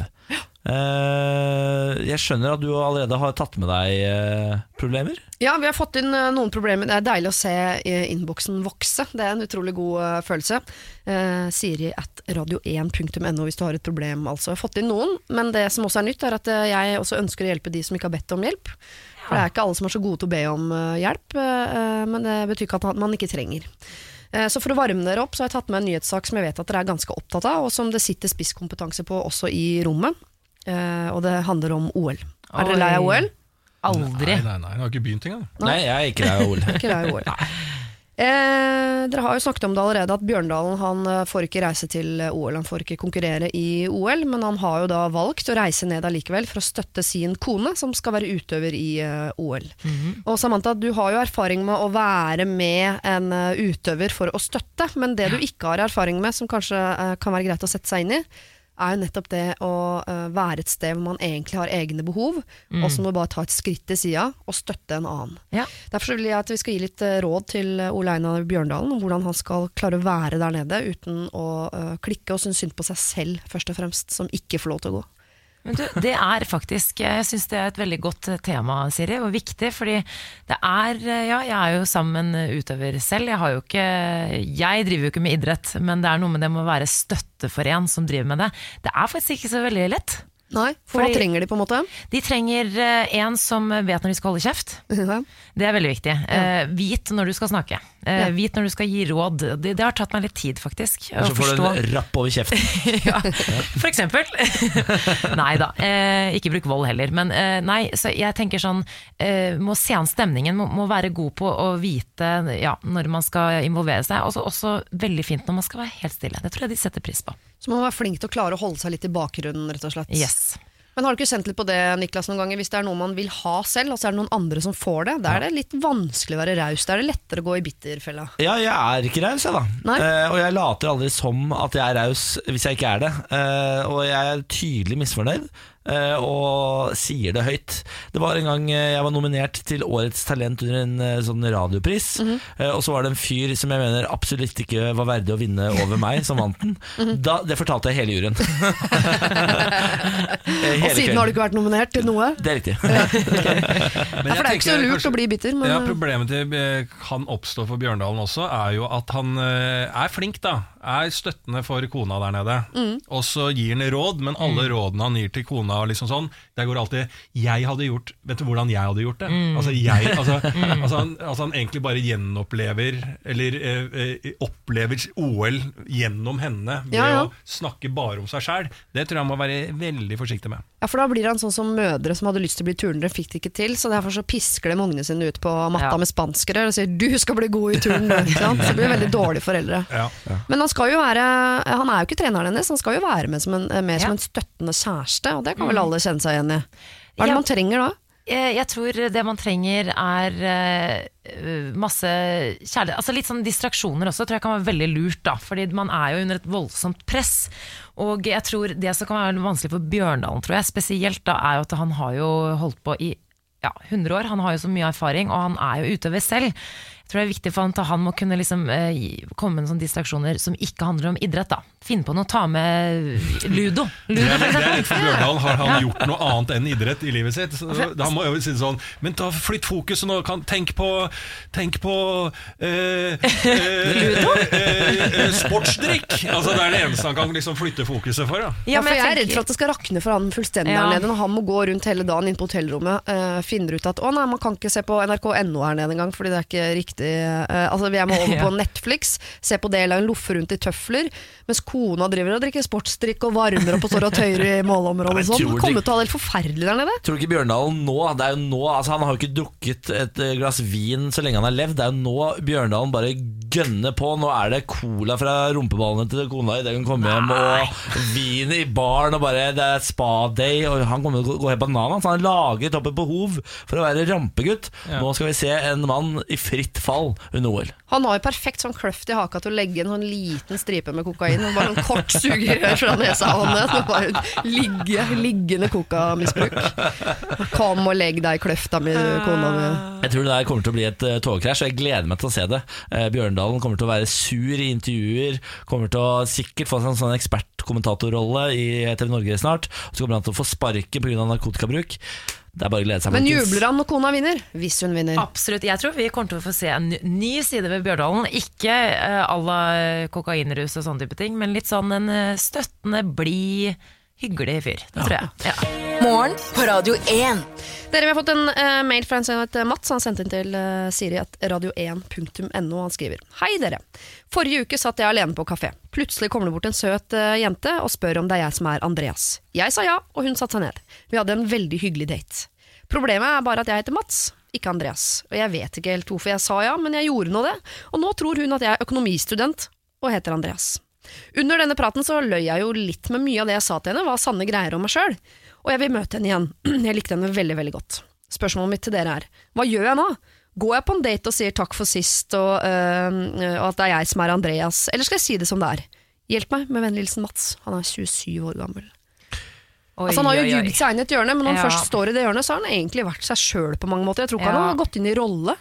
[SPEAKER 1] Eh, jeg skjønner at du allerede har tatt med deg eh, problemer.
[SPEAKER 5] Ja, vi har fått inn eh, noen problemer. Det er deilig å se innboksen vokse. Det er en utrolig god følelse. Siri at radio1.no hvis du har et problem, altså. Jeg har fått inn noen, men det som også er nytt, er at jeg også ønsker å hjelpe de som ikke har bedt om hjelp. For det er ikke alle som er så gode til å be om hjelp, men det betyr ikke at man ikke trenger. Eh, Så For å varme dere opp så har jeg tatt med en nyhetssak som jeg vet at dere er ganske opptatt av, og som det sitter spisskompetanse på også i rommet. Eh, Og det handler om OL. Er dere lei av OL?
[SPEAKER 3] Aldri.
[SPEAKER 2] Nei, nei, nei, jeg har ikke begynt engang.
[SPEAKER 1] Nei, jeg er ikke lei av OL.
[SPEAKER 5] Ikke lei av OL. Eh, dere har jo snakket om det allerede, at Bjørndalen han eh, får ikke reise til eh, OL. Han får ikke konkurrere i OL, men han har jo da valgt å reise ned allikevel for å støtte sin kone, som skal være utøver i uh, OL. Og Samantha, du har jo erfaring med å være med en uh, utøver for å støtte, men det du ikke har erfaring med, som kanskje uh, kan være greit å sette seg inn i, er jo nettopp det å eh, være et sted hvor man egentlig har egne behov, og så må bare ta et skritt til sida og støtte en annen.
[SPEAKER 3] Ja.
[SPEAKER 5] Derfor vil jeg at vi skal gi litt eh, råd til eh, Ole Einar Bjørndalen om hvordan han skal klare å være der nede uten å klikke og synes synd på seg selv, først og fremst, som ikke får lov til å gå.
[SPEAKER 3] Men du, det er faktisk Jeg syns det er et veldig godt eh, tema, Siri, og viktig. Fordi det er eh, Ja, jeg er jo sammen utøver selv. Jeg har jo ikke Jeg driver jo ikke med idrett, men det er noe med det med å være støtte for en som driver med det. Det er faktisk ikke så veldig lett.
[SPEAKER 5] Nei, for
[SPEAKER 3] Fordi-
[SPEAKER 5] hva trenger de på en måte?
[SPEAKER 3] De trenger uh, en som vet når de skal holde kjeft. (laughs)
[SPEAKER 5] Ja.
[SPEAKER 3] Det er veldig viktig. Uh, vit når du skal snakke. Uh,
[SPEAKER 5] Ja.
[SPEAKER 3] Vit når du skal gi råd. Det, det har tatt meg litt tid, faktisk. å
[SPEAKER 1] Så får du en rapp over kjeften. (laughs)
[SPEAKER 3] ja, for eksempel. (laughs) nei da, eh, ikke bruk vold heller. Men eh, nei, så jeg tenker sånn eh, Må se an stemningen, må, må være god på å vite ja, når man skal involvere seg. Og så også veldig fint når man skal være helt stille. Det tror jeg de setter pris på.
[SPEAKER 5] Så man må være flink til å klare å holde seg litt i bakgrunnen, rett og slett.
[SPEAKER 3] Yes.
[SPEAKER 5] Men har du ikke kjent litt på det, Niklas, noen ganger? Hvis det er noe man vil ha selv, og så er det noen andre som får det, da er det litt vanskelig å være raus. Da er det lettere å gå i bitterfella.
[SPEAKER 1] Ja, jeg er ikke raus, jeg, da. Eh, og jeg later aldri som at jeg er raus hvis jeg ikke er det. Eh, og jeg er tydelig misfornøyd. Eh, og sier det høyt. Det var en gang eh, jeg var nominert til Årets talent under en eh, sånn radiopris.
[SPEAKER 5] Mm
[SPEAKER 1] -hmm. og så var det en fyr som jeg mener absolutt ikke var verdig å vinne over meg, som vant den. (laughs)
[SPEAKER 5] Mhm.
[SPEAKER 1] da, det fortalte jeg hele juryen. (laughs) (laughs) hele
[SPEAKER 5] Og
[SPEAKER 1] siden
[SPEAKER 5] siden har du ikke vært nominert til noe.
[SPEAKER 1] Det er riktig.
[SPEAKER 2] okay.
[SPEAKER 5] Ja, for det er ikke så lurt
[SPEAKER 2] kanskje-
[SPEAKER 5] å bli bitter, men
[SPEAKER 2] ja, Problemet til kan oppstå for Bjørndalen også, er jo at han er flink, da. Er støttende for kona der nede.
[SPEAKER 5] Mm.
[SPEAKER 2] Og så gir han råd, men alle rådene han gir til kona, liksom sånn, der går alltid 'jeg hadde gjort Vet du hvordan jeg hadde gjort det?' Altså, jeg, altså, (laughs) altså, han, altså han egentlig bare gjenopplever, eller eh, eh, opplever OL gjennom henne ved
[SPEAKER 5] Ja, ja.
[SPEAKER 2] å snakke bare om seg sjæl. Det tror jeg han må være veldig forsiktig med.
[SPEAKER 5] Ja, for da blir han sånn som mødre som hadde lyst til å bli turnere, fikk det ikke til, så derfor så pisker de ungene sine ut på matta
[SPEAKER 3] Ja.
[SPEAKER 5] med spanskere og sier 'du skal bli god i turn', du. Ikke sant? Så det blir veldig dårlige foreldre.
[SPEAKER 2] Ja.
[SPEAKER 5] Men han han skal jo være Han er jo ikke treneren hennes, han skal jo være med som en, mer som en støttende kjæreste, og det kan vel alle kjenne seg igjen i. Hva er det man trenger da?
[SPEAKER 3] Eh, Jeg tror det man trenger er eh, masse kjærlighet Altså litt sånn distraksjoner også tror jeg kan være veldig lurt da Fordi man er jo under et voldsomt press Og jeg tror det som kan være vanskelig for Bjørndalen tror jeg Spesielt da er jo at han har jo holdt på i ja, 100 år Han har jo så mye erfaring og han er jo utøver selv tror det er viktig for han at han må kunne liksom eh, komme med sånne distraksjoner Som ikke handler om idrett da Finn på noe, ta med Ludo
[SPEAKER 2] Det er, det er litt for Bjørndalen. Har han gjort noe annet enn idrett i livet sitt? Så, han må jo si det sånn Men ta flytt fokuset nå. Kan, tenk på Tenk på eh, eh, eh, eh, sportsdrikk! Altså Det er det eneste han kan liksom flytte fokuset for. Da.
[SPEAKER 5] Ja, for jeg, er redd for at det skal rakne for han fullstendig
[SPEAKER 3] Ja.
[SPEAKER 5] her nede. Når han må gå rundt hele dagen inn på hotellrommet, finner ut at å nei, man kan ikke se på nrk.no her nede engang, fordi det er ikke riktig eh, Altså Jeg må over (laughs)
[SPEAKER 3] Ja.
[SPEAKER 5] på Netflix, se på det eller loffe rundt i tøfler, mens kona driver og drikker sportsdrikk og varmer opp og står og tøyer i målområdet og sånn. kommer til å ha det helt forferdelig der nede.
[SPEAKER 1] Tror du ikke Bjørndalen nå det er jo nå, altså Han har jo ikke drukket et eh, glass vin så lenge han har levd. Det er jo nå Bjørndalen bare gønner på. Nå er det cola fra rumpeballene til kona idet hun kommer hjem, og vin i baren, og bare det er spa-day. Og Han kommer til å gå helt bananas. Han har laget opp et behov for å være rampegutt. Nå skal vi se en mann i fritt fall under OL.
[SPEAKER 5] Han har jo perfekt sånn kløft i haka til å legge en sånn liten stripe med kokain. Og bare en kort sugerør fra nesa og ned. ligge, liggende kokamisbruk. Kom og legg deg i kløfta mi, kona mi.
[SPEAKER 1] Jeg tror det der kommer til å bli et uh, togkrasj, og jeg gleder meg til å se det. Eh, Bjørndalen kommer til å være sur i intervjuer, kommer til å sikkert få seg en sånn ekspertkommentatorrolle i TV Norge snart. Og så kommer han til å få sparken pga. narkotikabruk. Det er bare å glede seg.
[SPEAKER 5] Men jubler han når kona vinner? Hvis hun vinner.
[SPEAKER 3] Absolutt. Jeg tror vi kommer til å få se en ny- side ved Bjørdalen. Ikke uh, à la kokainrus og sånne type ting, men litt sånn en eh, støttende, blid, hyggelig fyr. Det tror jeg. Ja.
[SPEAKER 4] Morgen på Radio 1.
[SPEAKER 5] Dere, Vi har fått en eh, mail fra en som heter Mats. Han sendte inn til uh, Siri at radio1.no. Han skriver Hei, dere. Forrige uke satt jeg alene på kafé. Plutselig kommer det bort en søt eh, jente og spør om det er jeg som er Andreas. Jeg sa ja, og hun satte seg ned. Vi hadde en veldig hyggelig date. Problemet er bare at jeg heter Mats, ikke Andreas. Og jeg vet ikke helt hvorfor jeg sa ja, men jeg gjorde nå det. Og nå tror hun at jeg er økonomistudent og heter Andreas. Under denne praten så løy jeg jo litt med mye av det jeg sa til henne, var sanne greier om meg sjøl. Og jeg vil møte henne igjen. (clears throat) Jeg likte henne veldig, veldig godt. Spørsmålet mitt til dere er, hva gjør jeg nå? Går jeg på en date og sier takk for sist, og, øh, og at det er jeg som er Andreas, eller skal jeg si det som det er? Hjelp meg med vennlig hilsen Mats. Han er 27 år gammel.
[SPEAKER 3] Oi,
[SPEAKER 5] Altså, han har jo jugd seg inn i et hjørne, men når han
[SPEAKER 3] Ja.
[SPEAKER 5] først står i det hjørnet, så har han egentlig vært seg sjøl på mange måter. Jeg tror ikke
[SPEAKER 3] Ja.
[SPEAKER 5] han har gått inn i rolle.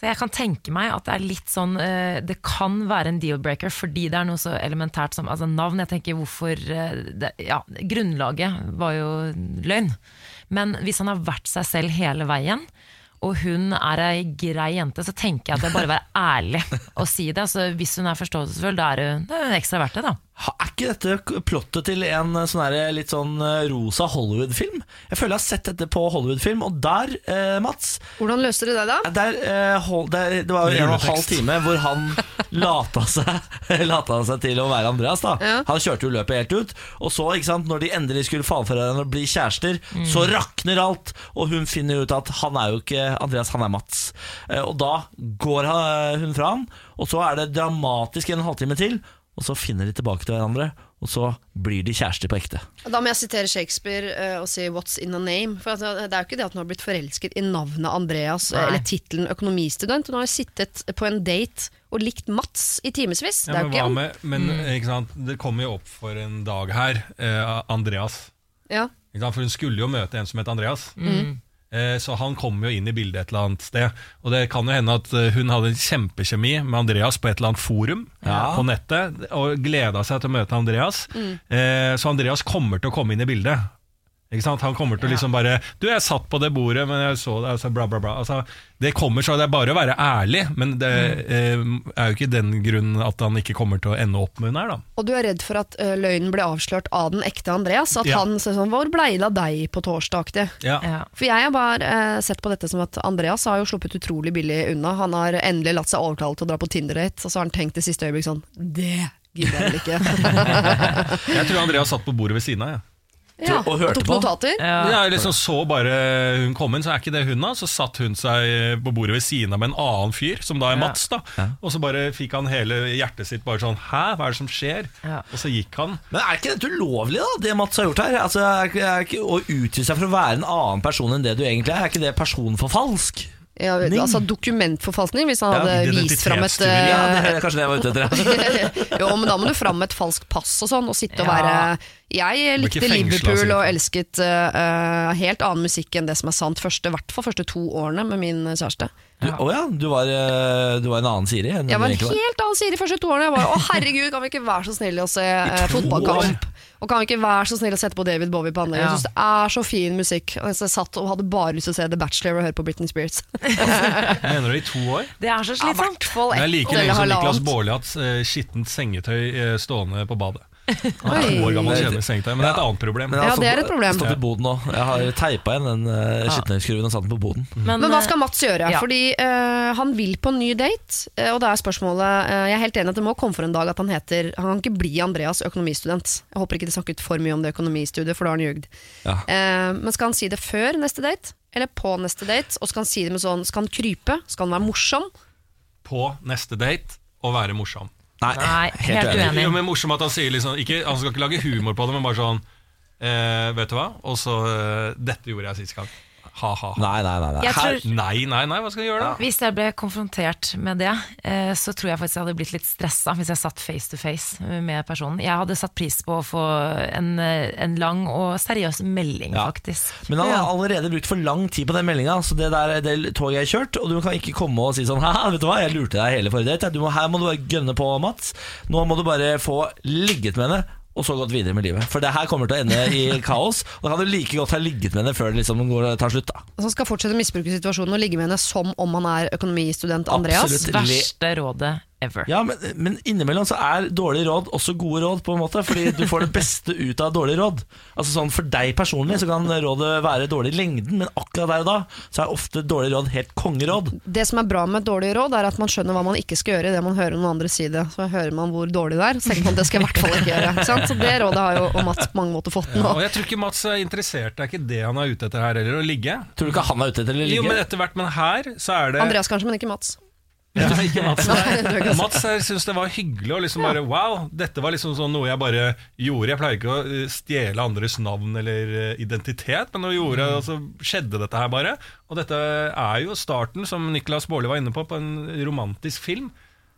[SPEAKER 3] Så jeg kan tenke meg at det er litt sånn eh, Det kan være en deal-breaker fordi det er noe så elementært som altså navn. Jeg tenker hvorfor eh, det, Ja, grunnlaget var jo løgn. Men hvis han har vært seg selv hele veien, og hun er ei grei jente, så tenker jeg at det er bare å være (laughs) ærlig og si det. Altså, hvis hun er forståelsesfull, da er hun, da er hun ekstra verdt det, da.
[SPEAKER 1] Er ikke dette plottet til en eh, sånn her litt sånn eh, rosa Hollywood-film? Jeg føler jeg har sett dette på Hollywood-film, og der, eh, Mats
[SPEAKER 5] Hvordan løste du det, da?
[SPEAKER 1] der, eh, hold, der, Det var jo en og en halv time hvor han (laughs) lata seg, lata seg til å være Andreas. da
[SPEAKER 5] Ja.
[SPEAKER 1] Han kjørte jo løpet helt ut. Og så, ikke sant, når de endelig skulle falle for hverandre og bli kjærester, så rakner alt. Og hun finner ut at han er jo ikke Andreas, han er Mats. Eh, Og da går hun fra han, og så er det dramatisk en halvtime til. Og så finner de tilbake til hverandre, og så blir de kjærester på ekte.
[SPEAKER 5] Da må jeg sitere Shakespeare uh, og si 'what's in a name'. For at, eh, Det er jo ikke det at hun har blitt forelsket i navnet Andreas, eh,
[SPEAKER 3] Nei.
[SPEAKER 5] eller tittelen økonomistudent. Hun har jo sittet på en date og likt Mats i timevis.
[SPEAKER 2] Ja,
[SPEAKER 5] er
[SPEAKER 2] men med, men ikke sant? Det kommer jo opp for en dag her, Uh, Andreas.
[SPEAKER 5] ja.
[SPEAKER 2] Ikke sant? For hun skulle jo møte en som het Andreas. Eh, Så han kom jo inn i bildet et eller annet sted. Og det kan jo hende at eh, hun hadde en kjempekjemi med Andreas på et eller annet forum
[SPEAKER 1] Ja.
[SPEAKER 2] på nettet, og gleda seg til å møte Andreas. Mm. Så Andreas kommer til å komme inn i bildet. Ikke sant? Han kommer til å liksom bare Du, jeg satt på det bordet, men jeg så det altså, bla, bla, bla. Altså, det kommer så Det er bare å være ærlig, men det eh, er jo ikke den grunnen at han ikke kommer til å ende opp med hun her, da.
[SPEAKER 5] Og du er redd for at uh, løgnen ble avslørt av den ekte Andreas? At
[SPEAKER 2] Ja.
[SPEAKER 5] han sier sånn 'Hvor blei det av deg på torsdag?'aktig.
[SPEAKER 2] Ja.
[SPEAKER 3] Ja.
[SPEAKER 5] For jeg har bare uh, sett på dette som at Andreas har jo sluppet utrolig billig unna. Han har endelig latt seg overtale til å dra på Tinder-date, og så har han tenkt i siste øyeblikk sånn Det gidder jeg vel ikke. (laughs)
[SPEAKER 2] Jeg tror Andreas satt på bordet ved siden av. Ja.
[SPEAKER 5] Ja,
[SPEAKER 1] og hørte
[SPEAKER 5] tok
[SPEAKER 1] på.
[SPEAKER 5] notater.
[SPEAKER 2] Ja, jeg liksom så bare hun komme inn, så er ikke det hun da. Så satt hun seg på bordet ved siden av med en annen fyr, som da er Mats. da Og så bare fikk han hele hjertet sitt bare sånn Hæ, hva er det som skjer?
[SPEAKER 3] Ja.
[SPEAKER 2] Og så gikk han.
[SPEAKER 1] Men er ikke dette ulovlig, da, det Mats har gjort her? Altså, er, ikke- er ikke, Å utgi seg for å være en annen person enn det du egentlig er, er ikke det personforfalsk?
[SPEAKER 5] Ja, altså Dokumentforfalskning, hvis han
[SPEAKER 1] Ja,
[SPEAKER 5] hadde vist fram et
[SPEAKER 1] Ja,
[SPEAKER 5] eh,
[SPEAKER 1] det er kanskje det jeg var ute etter. (laughs)
[SPEAKER 5] jo, men da må du fram med et falskt pass og sånn, og sitte og være Jeg likte
[SPEAKER 2] fengsle,
[SPEAKER 5] Liverpool
[SPEAKER 2] altså.
[SPEAKER 5] og elsket uh, helt annen musikk enn det som er sant første, i hvert fall første to årene med min kjæreste.
[SPEAKER 1] Du, å ja, du var, eh, du var en annen Siri enn
[SPEAKER 5] Jeg var en helt annen Siri første to årene. Jeg var, å herregud, kan vi ikke være så snille å se eh, fotballkamp? Og kan vi ikke være så snille å sette på David Bowie på anlegget?
[SPEAKER 3] Ja.
[SPEAKER 5] Jeg synes det er så fin musikk. Og jeg satt og hadde bare lyst til å se The Bachelor og høre på Britney Spears. (laughs)
[SPEAKER 2] Mener du i to år?
[SPEAKER 3] Det er så
[SPEAKER 5] Ja,
[SPEAKER 3] slitsomt.
[SPEAKER 5] Ja,
[SPEAKER 2] Det er like lenge som Niklas. Baarli har hatt eh, skittent sengetøy eh, stående på badet. Han er to år gammel kjedelig sengetøy, men det er et annet problem.
[SPEAKER 1] Men jeg har
[SPEAKER 5] Ja, det er et problem.
[SPEAKER 1] Stått i boden. Jeg har teipa igjen den uh, og satt den på boden.
[SPEAKER 5] Men hva skal
[SPEAKER 3] eh,
[SPEAKER 5] Mats gjøre?
[SPEAKER 3] ja.
[SPEAKER 5] Fordi eh, han vil på en ny date, eh, og da er spørsmålet eh, Jeg er helt enig at det må komme for en dag at han heter Han kan ikke bli Andreas økonomistudent. Jeg håper ikke de snakket for mye om det økonomistudiet, for da har han ljugd.
[SPEAKER 1] Ja.
[SPEAKER 5] Eh, men skal han si det før neste date? Eller på neste date? Og skal han si det med sånn Skal han krype? Skal han være morsom?
[SPEAKER 2] På neste date å være morsom.
[SPEAKER 1] Nei,
[SPEAKER 3] helt uenig.
[SPEAKER 2] Jo, men morsom at Han sier liksom ikke, Han skal ikke lage humor på det, men bare sånn eh, Vet du hva? Og så eh, Dette gjorde jeg sist gang. Ha-ha.
[SPEAKER 1] nei, nei. nei, nei.
[SPEAKER 3] Tror-
[SPEAKER 2] Nei, nei, nei, hva skal jeg gjøre da?
[SPEAKER 3] Hvis jeg ble konfrontert med det, eh, så tror jeg faktisk jeg hadde blitt litt stressa hvis jeg satt face to face med personen. Jeg hadde satt pris på å få en, eh, en lang og seriøs melding,
[SPEAKER 1] Ja.
[SPEAKER 3] faktisk.
[SPEAKER 1] men han har allerede brukt for lang tid på den meldinga. Så det der det toget er kjørt, og du kan ikke komme og si sånn (laughs) Hæ, vet du hva, jeg lurte deg hele forrige date. Her må du bare gønne på, Mats. Nå må du bare få ligget med henne. Og så gått videre med livet. For det her kommer til å ende i (laughs) kaos. Og da kan du like godt ha ligget med henne før det liksom går, tar slutt. da
[SPEAKER 5] Altså han skal fortsette å misbruke situasjonen og ligge med henne som om han er økonomistudent Andreas.
[SPEAKER 1] Absolutt.
[SPEAKER 3] Verste rådet ever.
[SPEAKER 1] Ja, men, men innimellom så er dårlige råd også gode råd, på en måte. Fordi du får det (laughs) beste ut av dårlige råd. Altså sånn For deg personlig så kan rådet være dårlig i lengden, men akkurat der og da så er ofte dårlige råd helt kongeråd.
[SPEAKER 5] Det som er bra med et dårlig råd, er at man skjønner hva man ikke skal gjøre idet man hører noen andre si det. Så hører man hvor dårlig det er, så tenker man det skal jeg i hvert fall ikke gjøre. Ikke sant? Så det rådet har jo og Mats på mange måter fått nå.
[SPEAKER 2] Og jeg tror ikke Mats er interessert, det er ikke det han er ute etter her heller, å ligge.
[SPEAKER 1] Tror du ikke han er ute etter å
[SPEAKER 2] Jo, men
[SPEAKER 1] ligge?
[SPEAKER 2] etter hvert, men her så er det
[SPEAKER 5] Andreas kanskje, men ikke Mats.
[SPEAKER 2] Ja, ikke Mats.
[SPEAKER 5] her er.
[SPEAKER 2] Mats synes det var hyggelig Og liksom bare Wow, dette var liksom sånn noe jeg bare gjorde. Jeg pleier ikke å eh, stjele andres navn eller eh, identitet, men nå gjorde jeg, altså, skjedde dette her bare. Og dette er jo starten, som Niklas Baarli var inne på, på en romantisk film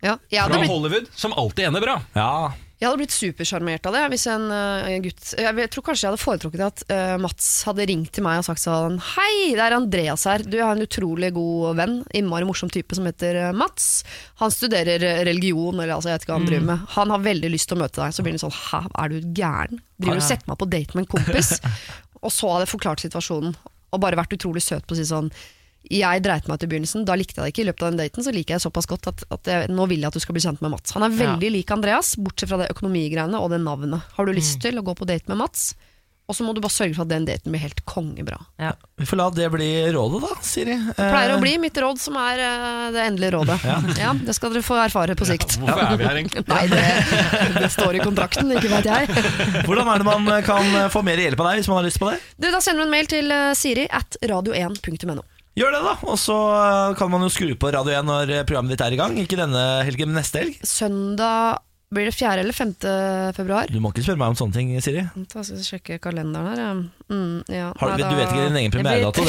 [SPEAKER 5] Ja, ja,
[SPEAKER 2] fra
[SPEAKER 5] blitt,
[SPEAKER 2] Hollywood, som alltid ender bra.
[SPEAKER 1] Ja,
[SPEAKER 5] jeg hadde blitt supersjarmert av det hvis en eh, gutt Jeg tror kanskje jeg hadde foretrukket at uh, Mats hadde ringt til meg og sagt sånn Hei, det er Andreas her. Du har en utrolig god venn, innmari morsom type som heter eh, Mats. Han studerer religion, eller altså, jeg vet ikke hva han driver med. Han har veldig lyst til å møte deg. Så blir han sånn Hæ, er du gæren? Driver du og setter meg på date med en kompis? (laughs) og så hadde jeg forklart situasjonen, og bare vært utrolig søt på å si sånn jeg dreit meg ut i begynnelsen, da likte jeg det ikke. I løpet av den daten så liker jeg såpass godt at, at jeg, nå vil jeg at du skal bli kjent med Mats. Han er veldig lik Andreas, bortsett fra det økonomigreiene og det navnet. Har du lyst til å gå på date med Mats? Og så må du bare sørge for at den daten blir helt kongebra.
[SPEAKER 3] Ja.
[SPEAKER 1] Vi får la det bli rådet, da, Siri.
[SPEAKER 5] Det pleier å
[SPEAKER 1] Eh,
[SPEAKER 5] bli mitt råd som er eh, det endelige rådet. Ja. Det skal dere få erfare på sikt.
[SPEAKER 2] Hvorfor er vi her egentlig? (laughs)
[SPEAKER 5] Nei, det, det står i kontrakten, ikke vet jeg. (laughs)
[SPEAKER 1] Hvordan er det man kan få mer hjelp av deg hvis man har lyst på det?
[SPEAKER 5] Du, da sender du en mail til eh, siri at radio1.no.
[SPEAKER 1] Gjør det, da. Og så eh, kan man jo skru på Radio 1 når eh, programmet ditt er i gang. Ikke denne helgen, men neste helg.
[SPEAKER 5] Søndag blir det 4. eller 5. februar?
[SPEAKER 1] Du må ikke spørre meg om sånne ting, Siri.
[SPEAKER 5] Da skal jeg sjekke kalenderen her. ja. Mm, ja.
[SPEAKER 1] Har,
[SPEAKER 5] Nei,
[SPEAKER 1] du, vet ikke din egen premieredato?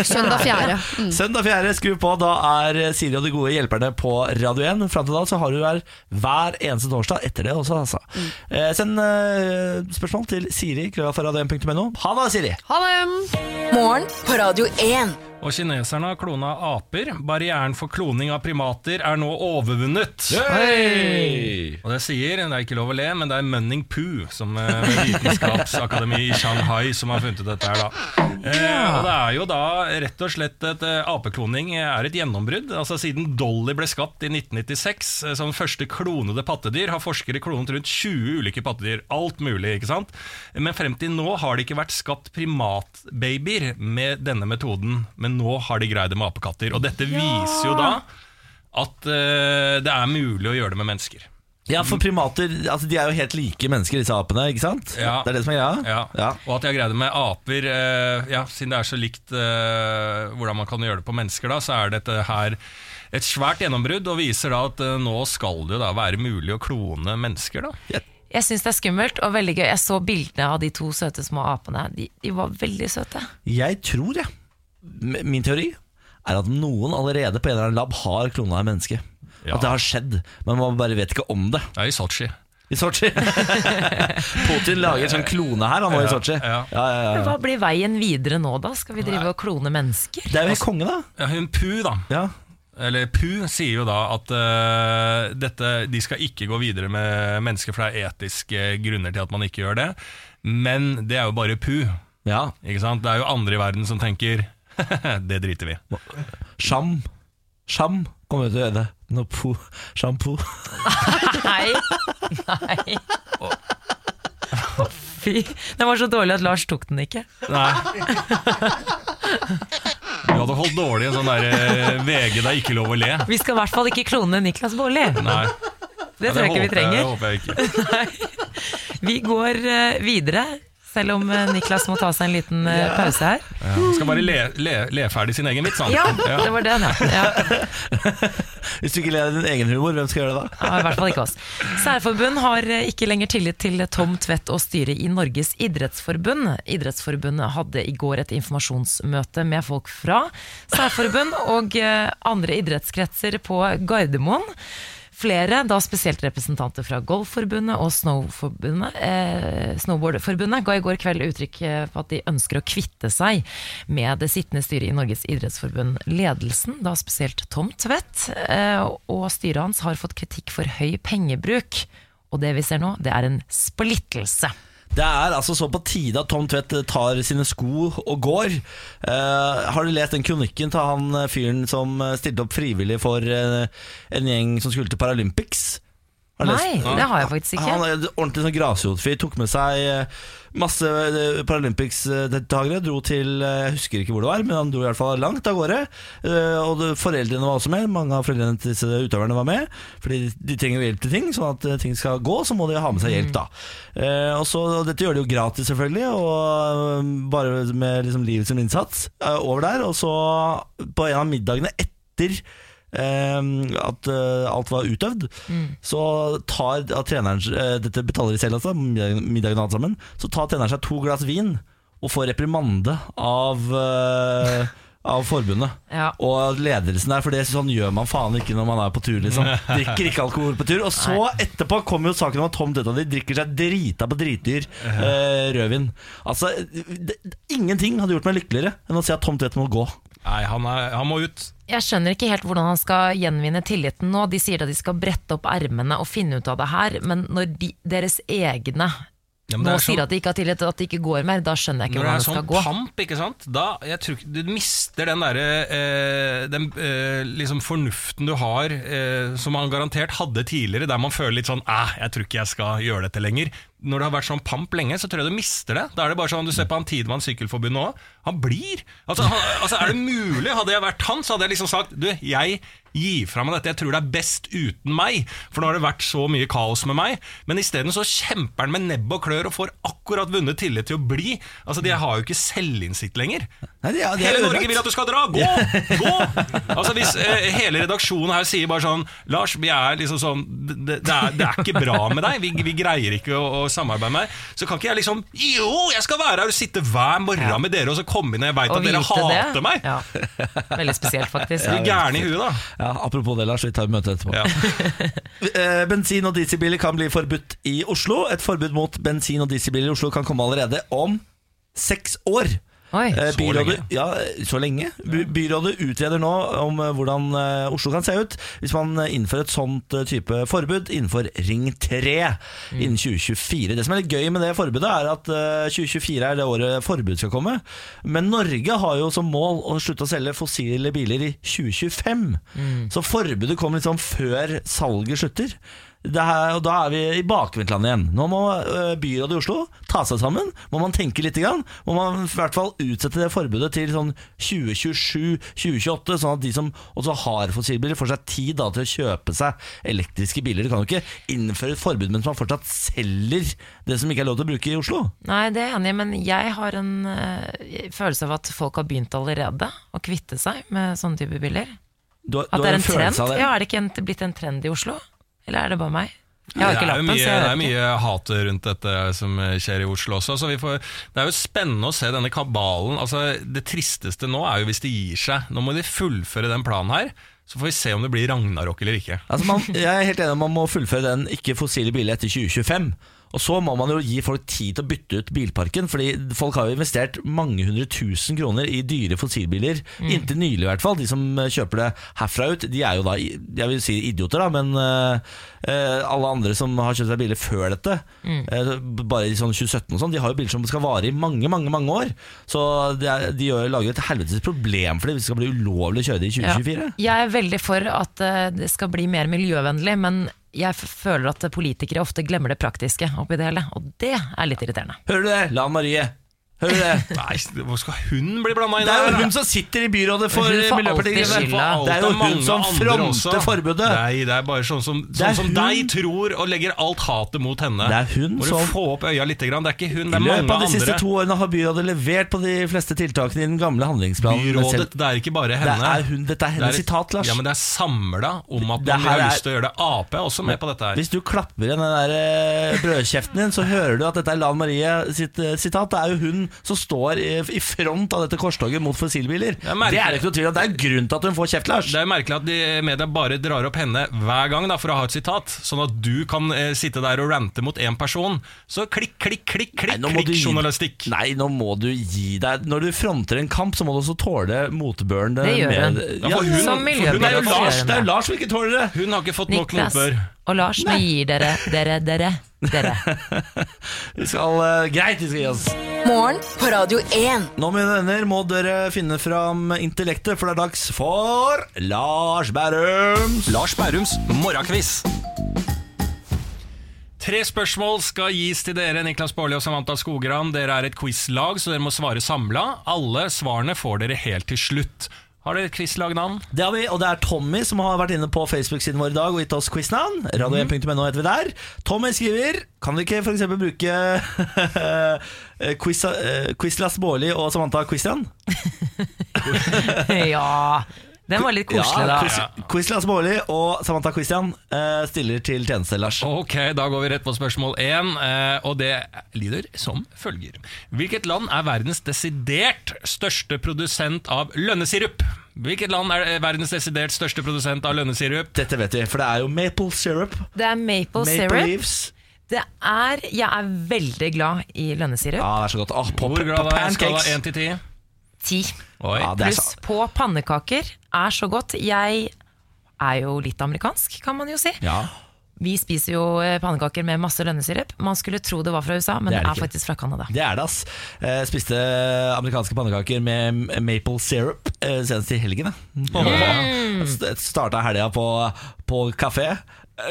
[SPEAKER 5] Søndag 4. (laughs) Mm.
[SPEAKER 1] Søndag 4. Skru på. Da er Siri og de gode hjelperne på Radio 1. Fram til da så har du her hver eneste torsdag etter det også, altså. Eh, send eh, spørsmål til Siri, krøllafaradio1.no. Ha det, Siri!
[SPEAKER 5] Ha det!
[SPEAKER 4] Morgen på Radio 1.
[SPEAKER 2] Og kineserne har klona aper. Barrieren for kloning av primater er nå overvunnet.
[SPEAKER 1] Hei!
[SPEAKER 2] Og det sier, det er ikke lov å le, men det er Munning Pu, som eh, Vitenskapsakademi i Shanghai, som har funnet dette her, da. Eh, og det er jo da rett og slett et eh, apekloning er et gjennombrudd. Altså Siden Dolly ble skapt i 1996 eh, som første klonede pattedyr, har forskere klonet rundt 20 ulike pattedyr. Alt mulig, ikke sant? Men frem til nå har det ikke vært skapt primatbabyer med denne metoden, men nå har de greid det med apekatter. Og dette viser jo da at eh, det er mulig å gjøre det med mennesker.
[SPEAKER 1] Ja, for primater altså, de er jo helt like mennesker, disse apene. ikke sant?
[SPEAKER 2] Ja.
[SPEAKER 1] Det er det som er greia?
[SPEAKER 2] Ja.
[SPEAKER 1] Ja.
[SPEAKER 2] Og at jeg greide med aper eh, Ja, Siden det er så likt eh, hvordan man kan gjøre det på mennesker, da, så er dette her et svært gjennombrudd, og viser da at eh, nå skal det jo da være mulig å klone mennesker. da
[SPEAKER 3] Jeg syns det er skummelt og veldig gøy. Jeg så bildene av de to søte små apene. De, de var veldig søte.
[SPEAKER 1] Jeg tror, jeg Min teori er at noen allerede på en eller annen lab har klona et menneske.
[SPEAKER 2] Ja.
[SPEAKER 1] At det har skjedd, men man bare vet ikke om det.
[SPEAKER 2] Det er i Sotsji.
[SPEAKER 1] I Sotsji. (laughs) Putin lager en sånn klone her, han var i Sotsji.
[SPEAKER 2] ja.
[SPEAKER 1] Ja, ja, ja.
[SPEAKER 3] hva blir veien videre nå, da? Skal vi drive og klone mennesker?
[SPEAKER 1] Det er jo helt konge, da.
[SPEAKER 2] Ja, hun Pu, da.
[SPEAKER 1] Ja.
[SPEAKER 2] Eller Pu sier jo da at uh, dette, de skal ikke gå videre med mennesker, for det er etiske grunner til at man ikke gjør det. Men det er jo bare Pu.
[SPEAKER 1] ja.
[SPEAKER 2] Ikke sant? Det er jo andre i verden som tenker (laughs) det driter vi.
[SPEAKER 1] Sham. Sham kommer til å gjøre det. No po. Sjampo. (laughs)
[SPEAKER 3] Nei. Nei. Fy. Den var så dårlig at Lars tok den ikke.
[SPEAKER 2] Nei. Du hadde holdt dårlig en sånn der eh, VG det er ikke lov å le.
[SPEAKER 3] Vi skal i hvert fall ikke klone Niklas Baarli.
[SPEAKER 2] Nei,
[SPEAKER 3] Det tror jeg ikke vi trenger.
[SPEAKER 2] Det håper jeg ikke. (laughs)
[SPEAKER 3] Vi går eh, videre, selv om eh, Niklas må ta seg en liten ja. pause her.
[SPEAKER 2] Ja, han skal bare le, le, le ferdig sin egen vits, han.
[SPEAKER 3] Ja, det var den, ja. ja. (laughs)
[SPEAKER 1] Hvis du ikke ler av din egen humor, hvem skal gjøre det da?
[SPEAKER 3] Ja, I hvert fall ikke oss. Særforbund har eh, ikke lenger tillit til Tom Tvedt og styret i Norges idrettsforbund. Idrettsforbundet hadde i går et informasjonsmøte med folk fra særforbund og eh, andre idrettskretser på Gardermoen. Flere, da spesielt representanter fra Golfforbundet og Snowforbundet, eh, Snowboardforbundet, ga i går kveld uttrykk for på at de ønsker å kvitte seg med det sittende styret i Norges idrettsforbund. Ledelsen, da spesielt Tom Tvedt, eh, og styret hans har fått kritikk for høy pengebruk. Og det vi ser nå, det er en splittelse.
[SPEAKER 1] Det er altså så på tide at Tom Tvedt tar sine sko og går. Uh, har du lest den kronikken til han fyren som stilte opp frivillig for uh, en gjeng som skulle til Paralympics?
[SPEAKER 3] Nei, det har jeg faktisk ikke.
[SPEAKER 1] Han er en ordentlig sånn grasrotfyr. Tok med seg eh, masse eh, Paralympics-deltakere. Dro til eh, Jeg husker ikke hvor det var, men han dro i hvert fall langt av gårde. Og foreldrene var også med. Mange av foreldrene til disse utøverne var med. Fordi de trenger jo hjelp til ting, sånn at ting skal gå, så må de ha med seg hjelp, da. Og så, og dette gjør de jo gratis, selvfølgelig, og bare med liksom livet som innsats over der. Og så, på en av middagene etter at eh, alt var utøvd, så tar treneren eh, Dette betaler de selv, altså, middagen og alt sammen. Så tar treneren seg to glass vin og får reprimande av eh, av forbundet (laughs)
[SPEAKER 3] Ja.
[SPEAKER 1] og ledelsen der, for det sånn gjør man faen ikke når man er på tur. liksom (laughs) Drikker ikke alkohol på tur. Og så etterpå kommer jo saken om at Tom de drikker seg drita på dritdyr eh, rødvin. Altså, det, Ingenting hadde gjort meg lykkeligere enn å si at Tom Tvedt må gå.
[SPEAKER 2] Nei, han, er, han må ut.
[SPEAKER 3] Jeg skjønner ikke helt hvordan han skal gjenvinne tilliten nå. De sier at de skal brette opp ermene og finne ut av det her, men når de, deres egne
[SPEAKER 2] Ja,
[SPEAKER 3] nå
[SPEAKER 2] er sånn-
[SPEAKER 3] sier at de ikke har tillit, at det ikke går mer, da skjønner jeg ikke
[SPEAKER 2] hvordan det
[SPEAKER 3] sånn
[SPEAKER 2] er
[SPEAKER 3] det skal
[SPEAKER 2] sånn
[SPEAKER 3] gå.
[SPEAKER 2] pamp, ikke sant Da, jeg tror Du mister den derre eh, Den eh, liksom fornuften du har, eh, som han garantert hadde tidligere, der man føler litt sånn Æh, jeg tror ikke jeg skal gjøre dette lenger. Når det har vært sånn pamp lenge, så tror jeg du mister det. Da er det bare sånn, Du ser på han Tidemann Sykkelforbund nå. Han blir. Altså, han, altså, Er det mulig? Hadde jeg vært han, så hadde jeg liksom sagt Du, jeg gir fra meg dette. Jeg tror det er best uten meg. For nå har det vært så mye kaos med meg. Men isteden så kjemper han med nebb og klør og får akkurat vunnet tillit til å bli. Altså, De har jo ikke selvinnsikt lenger.
[SPEAKER 1] Nei, de er- de er
[SPEAKER 2] hele Norge vil at du skal dra! Gå! (laughs) Gå! Altså Hvis eh, hele redaksjonen her sier bare sånn Lars, vi er liksom sånn Det, det, er, det er ikke bra med deg. Vi, vi greier ikke å, å samarbeide med deg. Så kan ikke jeg liksom Jo, jeg skal være her og sitte hver morgen med dere og så komme inn og jeg veit at dere
[SPEAKER 3] det.
[SPEAKER 2] hater meg.
[SPEAKER 3] Ja. Veldig spesielt, faktisk.
[SPEAKER 2] Blir gærne i huet, da.
[SPEAKER 1] Ja, Apropos det, Lars, vi tar møte etterpå.
[SPEAKER 2] Ja. (laughs)
[SPEAKER 1] Eh, Bensin- og dieselbiler kan bli forbudt i Oslo. Et forbud mot bensin- og dieselbiler i Oslo kan komme allerede om seks år.
[SPEAKER 3] Oi.
[SPEAKER 1] Eh,
[SPEAKER 2] Så
[SPEAKER 1] byrådet,
[SPEAKER 2] lenge?
[SPEAKER 1] Ja, så lenge. By byrådet utreder nå om eh, hvordan eh, Oslo kan se ut hvis man innfører et sånt type forbud innenfor Ring 3 innen 2024. Det som er litt gøy med det forbudet, er at eh, 2024 er det året forbud skal komme. Men Norge har jo som mål å slutte å selge fossile biler i 2025. Så forbudet kommer liksom før salget slutter. Det her, og da er vi i bakvendtland igjen. Nå må øh, byrådet i Oslo ta seg sammen. Må man tenke litt. Grann. Må man i hvert fall utsette det forbudet til sånn 2027-2028, sånn at de som også har fossilbiler, får seg tid da, til å kjøpe seg elektriske biler. Du kan jo ikke innføre et forbud mens man fortsatt selger det som ikke er lov til å bruke i Oslo.
[SPEAKER 3] Nei, det er jeg enig i, men jeg har en eh, følelse av at folk har begynt allerede å kvitte seg med sånne type biler.
[SPEAKER 1] Du, har-
[SPEAKER 3] At det er en
[SPEAKER 1] en
[SPEAKER 3] trend? Ja, Er det ikke en, blitt en trend i Oslo? Eller er det bare meg? Jeg har
[SPEAKER 2] det
[SPEAKER 3] ikke
[SPEAKER 2] er jo
[SPEAKER 3] lappen,
[SPEAKER 2] mye,
[SPEAKER 3] så jeg
[SPEAKER 2] det er mye hat rundt dette som skjer i Oslo også. Så vi får, det er jo spennende å se denne kabalen. Altså, det tristeste nå er jo hvis de gir seg. Nå må de fullføre den planen her. Så får vi se om det blir Ragnarok eller ikke.
[SPEAKER 1] Altså man, jeg er helt enig om man må fullføre den ikke-fossile bilen etter 2025. Og så må man jo gi folk tid til å bytte ut bilparken, fordi folk har jo investert mange hundre tusen kroner i dyre fossilbiler. Inntil nylig, i hvert fall. De som eh, kjøper det herfra ut, de er jo da jeg vil si idioter, da, men eh, alle andre som har kjøpt seg biler før dette, eh, bare i sånn 2017 og sånn, de har jo biler som skal vare i mange, mange mange år. Så de, er, de lager et helvetes problem for det hvis det skal bli ulovlig å kjøre det i 2024.
[SPEAKER 3] Ja. Jeg er veldig for at det skal bli mer miljøvennlig, men jeg føler at politikere ofte glemmer det praktiske oppi det hele, og det er litt irriterende.
[SPEAKER 1] Hører du det, Lan Marie? Hører du det?
[SPEAKER 2] Nei, hvor skal hun bli blanda inn
[SPEAKER 1] Det er jo hun som sitter i byrådet for
[SPEAKER 3] Hun får
[SPEAKER 1] Miljøpartiet De
[SPEAKER 3] alltid
[SPEAKER 1] Grønne.
[SPEAKER 3] skylda.
[SPEAKER 1] Det er jo hun som fronter forbudet.
[SPEAKER 2] Nei, det er bare sånn som,
[SPEAKER 1] Det er
[SPEAKER 2] sånn som
[SPEAKER 1] hun-
[SPEAKER 2] deg tror og legger alt hatet mot henne.
[SPEAKER 1] Det er hun
[SPEAKER 2] Må du
[SPEAKER 1] som-
[SPEAKER 2] få opp øya litt. Grann. Det er ikke hun,
[SPEAKER 1] I
[SPEAKER 2] det er
[SPEAKER 1] løpet
[SPEAKER 2] mange
[SPEAKER 1] av de siste
[SPEAKER 2] andre.
[SPEAKER 1] to årene har byrådet levert på de fleste tiltakene i den gamle handlingsplanen.
[SPEAKER 2] Byrådet, det er ikke bare
[SPEAKER 1] Det
[SPEAKER 2] henne.
[SPEAKER 1] er hun, dette er hennes sitat, Lars.
[SPEAKER 2] Ja, men det er samla om at
[SPEAKER 1] Det
[SPEAKER 2] man
[SPEAKER 1] her
[SPEAKER 2] har
[SPEAKER 1] er-
[SPEAKER 2] lyst til å gjøre det. Ap er også med på dette her.
[SPEAKER 1] Hvis du klapper igjen den der eh, brødkjeften din, så hører du at dette er Lan Marie sitt eh, sitat. Det er jo hun som står i, front av dette korstoget mot fossilbiler.
[SPEAKER 2] Det merker-
[SPEAKER 1] Det er ikke noe tvil om. Det er grunn til at hun får kjeft, Lars.
[SPEAKER 2] Det er merkelig at de media bare drar opp henne hver gang da, for å ha et sitat, sånn at du kan eh, sitte der og rante mot én person. Så klikk, klikk, klikk, klikk,
[SPEAKER 1] nei,
[SPEAKER 2] klikk
[SPEAKER 1] gi-
[SPEAKER 2] journalistikk.
[SPEAKER 1] Nei, nå må du gi deg. Når du fronter en kamp, så må du også tåle motbøren.
[SPEAKER 3] Det gjør hun.
[SPEAKER 2] Ja, for hun-
[SPEAKER 3] Som
[SPEAKER 2] hun
[SPEAKER 1] er jo Lars, det er jo. Lars som ikke tåler det!
[SPEAKER 2] Hun har ikke fått nok motbør.
[SPEAKER 3] og Lars, nå gir dere, dere, dere, dere. (laughs)
[SPEAKER 1] Vi skal, uh, greit, vi skal gi oss.
[SPEAKER 4] Morgen på Radio 1.
[SPEAKER 1] Nå, mine venner, må dere finne fram intellektet, for det er dags for Lars Bærums
[SPEAKER 2] Lars Bærums morgenkviss. Tre spørsmål skal gis til dere, Niklas Baarli og Samantha Skogran. Dere er et quizlag, så dere må svare samla. Alle svarene får dere helt til slutt. Har dere et quizlagnavn?
[SPEAKER 1] Det har vi, og det er Tommy som har vært inne på Facebook-siden vår i dag og gitt oss quiznavn. Radio1.no heter vi der. Tommy skriver Kan vi ikke f.eks. bruke eh, quiz, eh, Quizlas Baarli og Samantha Christian? (laughs)
[SPEAKER 3] Ja, den var litt koselig, da.
[SPEAKER 1] Quiz, Quizlas Baarli og Samantha Christian eh, stiller til tjeneste, Lars.
[SPEAKER 2] Ok, da går vi rett på spørsmål én, eh, og det lyder som følger. Hvilket land er verdens desidert største produsent av lønnesirup? Hvilket land er eh, verdens desidert største produsent av lønnesirup?
[SPEAKER 1] Dette vet vi, for det er jo maple syrup.
[SPEAKER 3] Det er maple,
[SPEAKER 1] Maple
[SPEAKER 3] syrup.
[SPEAKER 1] leaves.
[SPEAKER 3] Det er, jeg er veldig glad i lønnesirup.
[SPEAKER 1] Ja, det er så godt. Åh, på,
[SPEAKER 2] Hvor
[SPEAKER 1] på
[SPEAKER 2] glad er jeg? skala
[SPEAKER 1] pancakes.
[SPEAKER 2] 1 til 10?
[SPEAKER 3] Ti.
[SPEAKER 1] Ja,
[SPEAKER 3] Pluss på pannekaker er så godt. Jeg er jo litt amerikansk, kan man jo si.
[SPEAKER 1] Ja,
[SPEAKER 3] Vi spiser jo eh, pannekaker med masse lønnesirup. Man skulle tro det var fra USA, men
[SPEAKER 1] Det er det er
[SPEAKER 3] faktisk fra Canada.
[SPEAKER 1] det er det, ass. Jeg spiste amerikanske pannekaker med maple syrup eh, senest i helgen. Mm. Starta helga på, på kafé.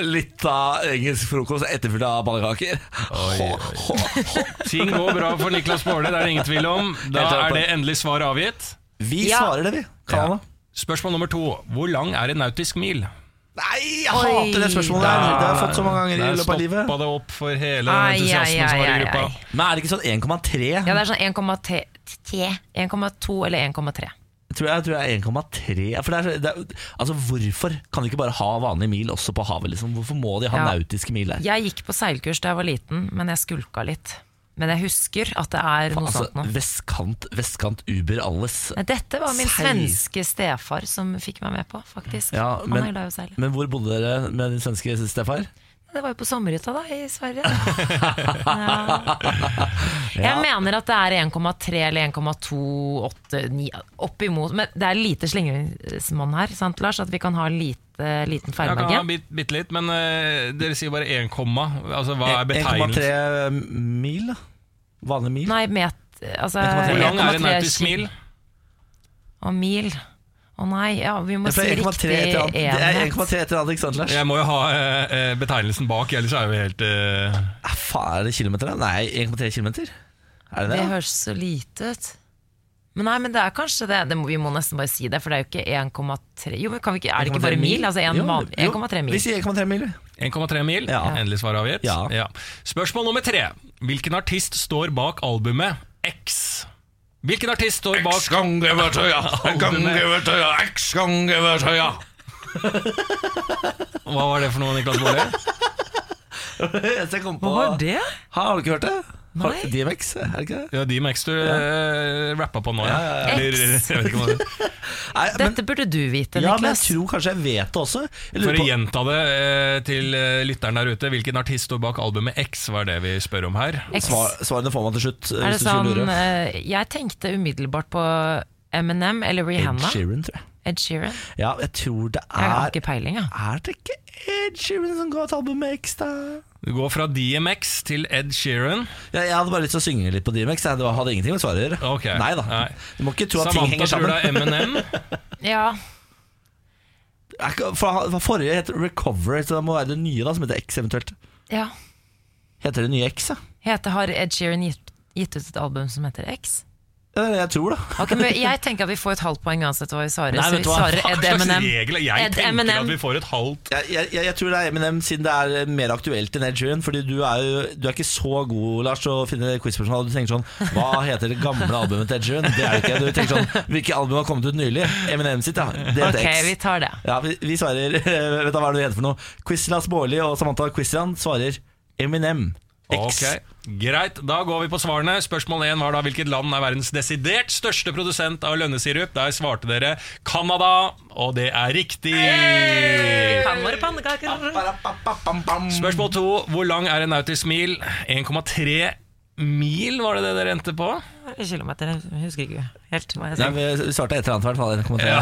[SPEAKER 1] Litt av engelsk frokost etterfulgt av pannekaker.
[SPEAKER 2] Ting går bra for Niklas Baarli, det er det ingen tvil om. Da er det endelig svar avgitt.
[SPEAKER 1] Vi
[SPEAKER 3] Ja.
[SPEAKER 1] svarer det, vi. Ja.
[SPEAKER 2] Spørsmål nummer to. Hvor lang er en nautisk mil?
[SPEAKER 1] Nei, jeg
[SPEAKER 3] Oi.
[SPEAKER 1] hater det spørsmålet der. Det har jeg fått så mange ganger i løpet av livet.
[SPEAKER 2] stoppa det opp for hele
[SPEAKER 3] Ai,
[SPEAKER 2] entusiasmen
[SPEAKER 3] ai,
[SPEAKER 2] som var i gruppa.
[SPEAKER 3] ai.
[SPEAKER 1] Men er det ikke sånn 1,3?
[SPEAKER 3] Ja, det er sånn 1,3 1,2 eller 1,3.
[SPEAKER 1] Tror jeg, tror jeg er 1,3. For det er, det er, altså, hvorfor kan de ikke bare ha vanlig mil også på havet? Liksom? Hvorfor må de ha
[SPEAKER 3] Ja.
[SPEAKER 1] nautiske mil der?
[SPEAKER 3] Jeg gikk på seilkurs da jeg var liten, men jeg skulka litt. Men jeg husker at det er noe
[SPEAKER 1] Altså,
[SPEAKER 3] sånt nå.
[SPEAKER 1] vestkant, vestkant Uber alles.
[SPEAKER 3] Nei, Dette var min
[SPEAKER 1] Seil.
[SPEAKER 3] svenske stefar som fikk meg med på, faktisk.
[SPEAKER 1] Ja, men-. Men hvor bodde dere med din svenske stefar?
[SPEAKER 3] Det var jo på sommerhytta da, i Sverige. (laughs) Ja. Jeg mener at det er 1,3 eller 1,289 oppimot. Men det er lite slingringsmonn her, sant Lars? At vi kan ha lite, liten
[SPEAKER 2] Jeg kan ha
[SPEAKER 3] feilmargin.
[SPEAKER 2] bit, bitte litt, men uh, dere sier bare 1, altså hva er betegnelsen?
[SPEAKER 1] 1,3 mil, da? Vanlig mil?
[SPEAKER 3] Nei, met... Altså,
[SPEAKER 1] 1,3.
[SPEAKER 2] Hvor lang er en nautisk mil?
[SPEAKER 3] Og mil. Å nei, ja, vi må si riktig
[SPEAKER 1] enhet. Det er 1,3 et eller annet, ikke sant, Lars?
[SPEAKER 2] Jeg må jo ha eh, eh, betegnelsen bak, ellers er vi helt eh,
[SPEAKER 1] Ah, faen, er det kilometer? da? Nei, 1,3 kilometer? Er det
[SPEAKER 3] Det
[SPEAKER 1] det?
[SPEAKER 3] høres så lite ut. Men nei, men det er kanskje det. det må, vi må nesten bare si det, for det er jo ikke 1,3 Jo, men kan vi ikke, Er det ikke bare mil? Altså man-
[SPEAKER 1] jo.
[SPEAKER 3] 1,3
[SPEAKER 1] Vi
[SPEAKER 3] mil.
[SPEAKER 1] sier 1,3 mil.
[SPEAKER 2] 1,3 mil.
[SPEAKER 1] Ja.
[SPEAKER 2] Endelig svar avgitt.
[SPEAKER 1] Ja.
[SPEAKER 2] Spørsmål nummer tre. Hvilken artist står bak albumet X? Hvilken artist står bak
[SPEAKER 1] X-gangevertøya.
[SPEAKER 2] Hva var det for noe, Niklas Baarli? (laughs)
[SPEAKER 1] Jeg kom på
[SPEAKER 3] Hva var det?
[SPEAKER 1] Har du ikke hørt det? Har,
[SPEAKER 3] Nei.
[SPEAKER 1] DMX, er det ikke det?
[SPEAKER 2] Ja, DMX du uh, rappa på nå, ja.
[SPEAKER 1] Ja, ja, ja.
[SPEAKER 3] X.
[SPEAKER 1] Nei, men,
[SPEAKER 3] Dette burde du vite,
[SPEAKER 1] ja, men jeg tror kanskje jeg vet det også. Jeg
[SPEAKER 2] For å
[SPEAKER 1] på,
[SPEAKER 2] gjenta det eh, til eh, lytteren der ute, hvilken artist står bak albumet X, var det vi spør om her.
[SPEAKER 3] X.
[SPEAKER 1] svar, svarene får man til slutt.
[SPEAKER 3] Er det sånn eh, Jeg tenkte umiddelbart på Eminem eller
[SPEAKER 1] Ed
[SPEAKER 3] Rihanna.
[SPEAKER 1] Sheeran, tror jeg.
[SPEAKER 3] Ed Sheeran.
[SPEAKER 1] Ja, jeg tror det
[SPEAKER 3] Jeg har
[SPEAKER 1] er
[SPEAKER 3] ikke peiling, ja.
[SPEAKER 1] Er det ikke Ed Sheeran som ga et album med X, da?
[SPEAKER 2] Du går fra DMX til Ed Sheeran.
[SPEAKER 1] Ja, jeg hadde bare lyst til å synge litt på DMX. jeg. Hadde ingenting med svaret å gjøre.
[SPEAKER 2] Ok.
[SPEAKER 1] Nei da.
[SPEAKER 2] Nei.
[SPEAKER 1] Du må ikke tro at ting
[SPEAKER 2] Samantha tror
[SPEAKER 1] sammen.
[SPEAKER 2] det er M&M. (laughs)
[SPEAKER 3] Ja,
[SPEAKER 1] For, for Forrige het Recover, så det må være det nye da som heter X eventuelt.
[SPEAKER 3] ja.
[SPEAKER 1] Heter det nye X, ja?
[SPEAKER 3] Heter, har Ed Sheeran gitt, gitt ut et album som heter X?
[SPEAKER 1] Ja, det er det jeg tror, da.
[SPEAKER 3] Okay, men Jeg tenker at vi får et halvt poeng uansett hva vi svarer.
[SPEAKER 1] Nei,
[SPEAKER 3] så vi
[SPEAKER 1] hva?
[SPEAKER 3] svarer Ed Eminem.
[SPEAKER 2] Jeg
[SPEAKER 3] Ed
[SPEAKER 2] tenker
[SPEAKER 3] Eminem.
[SPEAKER 2] at vi får et halvt
[SPEAKER 1] Jeg, jeg, jeg, jeg tror det er Eminem siden det er mer aktuelt enn Ed Sheeran. Fordi du er jo du er ikke så god Lars til å finne quizspørsmål. Du tenker sånn Hva heter det gamle albumet til Ed Sheeran? Det er det ikke. Du tenker sånn Hvilke album har kommet ut nylig? Eminem sitt, ja. DTX. Okay,
[SPEAKER 3] Ok, vi tar det.
[SPEAKER 1] Ja, vi, vi svarer (laughs) Vet du hva er det du heter for noe? Quizlas Baarli og Samantha Quizran svarer Eminem. X.
[SPEAKER 2] Ok, Greit, da går vi på svarene. Spørsmål 1 var da hvilket land er verdens desidert største produsent av lønnesirup. Der svarte dere Canada, og det er riktig.
[SPEAKER 3] Kan våre pannekaker.
[SPEAKER 2] Spørsmål 2. Hvor lang er en nautisk mil? 1,3 mil, var det det dere endte på?
[SPEAKER 3] Kilometer, jeg husker ikke helt hva jeg
[SPEAKER 1] Nei,
[SPEAKER 3] sa.
[SPEAKER 1] vi vi svarte et eller annet, i hvert fall.
[SPEAKER 2] Ja.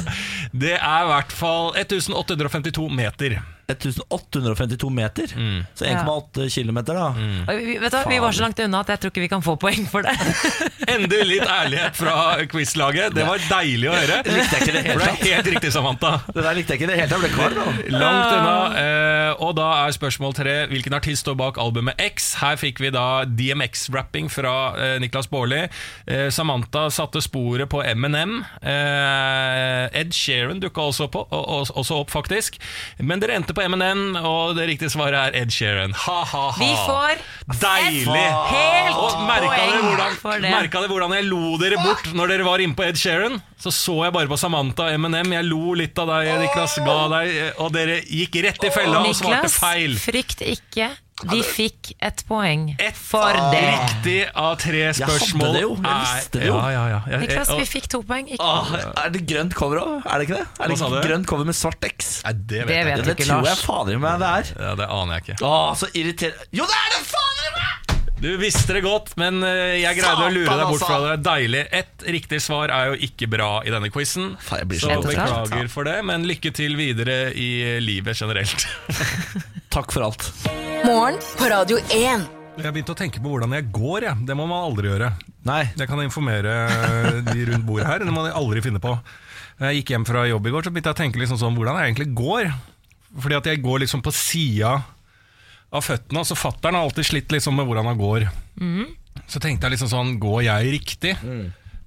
[SPEAKER 2] (laughs) Det er i hvert fall 1852 meter.
[SPEAKER 1] 1852 meter.
[SPEAKER 2] Mm.
[SPEAKER 1] Så 1,8 kilometer, da.
[SPEAKER 3] Mm. vi, vet du, vi var så langt unna at jeg tror ikke vi kan få poeng for det. (laughs)
[SPEAKER 2] Endelig litt ærlighet fra quizlaget. Det var deilig å høre.
[SPEAKER 1] Det likte jeg ikke det hele
[SPEAKER 2] det er helt riktig, Samantha.
[SPEAKER 1] Det der likte jeg ikke det hele tatt. Jeg ble kvalm.
[SPEAKER 2] Langt unna. Eh, og da er spørsmål tre hvilken artist står bak albumet X. Her fikk vi da DMX-rapping fra eh, Niklas Baarli. Eh, Samantha satte sporet på M&M. Eh, Ed Sheeran dukka også, på, og, og, også opp, faktisk. Men dere endte på Eminem, og det riktige svaret er Ed Sheeran. Ha-ha-ha.
[SPEAKER 3] Vi får
[SPEAKER 2] Deilig!
[SPEAKER 3] helt
[SPEAKER 2] Og merka dere, hvordan,
[SPEAKER 3] for det.
[SPEAKER 2] merka dere hvordan jeg lo dere bort når dere var inne på Ed Sheeran? Så så jeg bare på Samantha og MNM. Jeg lo litt av deg, Niklas. Ga deg, og dere gikk rett i fella og svarte feil.
[SPEAKER 3] Niklas, frykt ikke. Vi fikk ett poeng
[SPEAKER 2] Et
[SPEAKER 3] for det.
[SPEAKER 2] riktig av tre spørsmål
[SPEAKER 1] hadde
[SPEAKER 2] spørsmål.
[SPEAKER 1] det jo, jeg visste det jo.
[SPEAKER 2] Ja, ja, ja. Jeg-
[SPEAKER 3] Niklas, vi fikk to poeng. Ikke.
[SPEAKER 1] Åh, er det grønt cover òg? Er det ikke det? Er det
[SPEAKER 2] Hva sa
[SPEAKER 1] ikke
[SPEAKER 2] du?
[SPEAKER 1] grønt cover med svart X?
[SPEAKER 2] Nei, det vet
[SPEAKER 3] Det
[SPEAKER 2] jeg
[SPEAKER 3] vet
[SPEAKER 2] ikke.
[SPEAKER 1] Det tror jeg fader i meg det er.
[SPEAKER 2] Ja, det aner jeg ikke.
[SPEAKER 1] Å, så irriterende Jo, det er det fader i meg!
[SPEAKER 2] Du visste det godt, men eh, jeg greide å lure deg bort fra
[SPEAKER 1] altså.
[SPEAKER 2] det. Deilig. Ett riktig svar er jo ikke bra i denne quizen, så
[SPEAKER 1] så
[SPEAKER 2] beklager for det. Men lykke til videre i livet generelt. (laughs)
[SPEAKER 1] Takk for alt.
[SPEAKER 4] Morgen på Radio 1.
[SPEAKER 2] Jeg har begynt å tenke på hvordan jeg går. Jeg. Det må man aldri gjøre.
[SPEAKER 1] Nei.
[SPEAKER 2] Jeg kan informere de rundt bordet her. Det må de aldri finne på. Jeg gikk hjem fra jobb i går, så begynte jeg å tenke liksom sånn, hvordan jeg egentlig går. Fordi at jeg går liksom på sida av føttene. Altså Fattern har alltid slitt liksom med hvordan han går. Så tenkte jeg liksom sånn, går jeg riktig?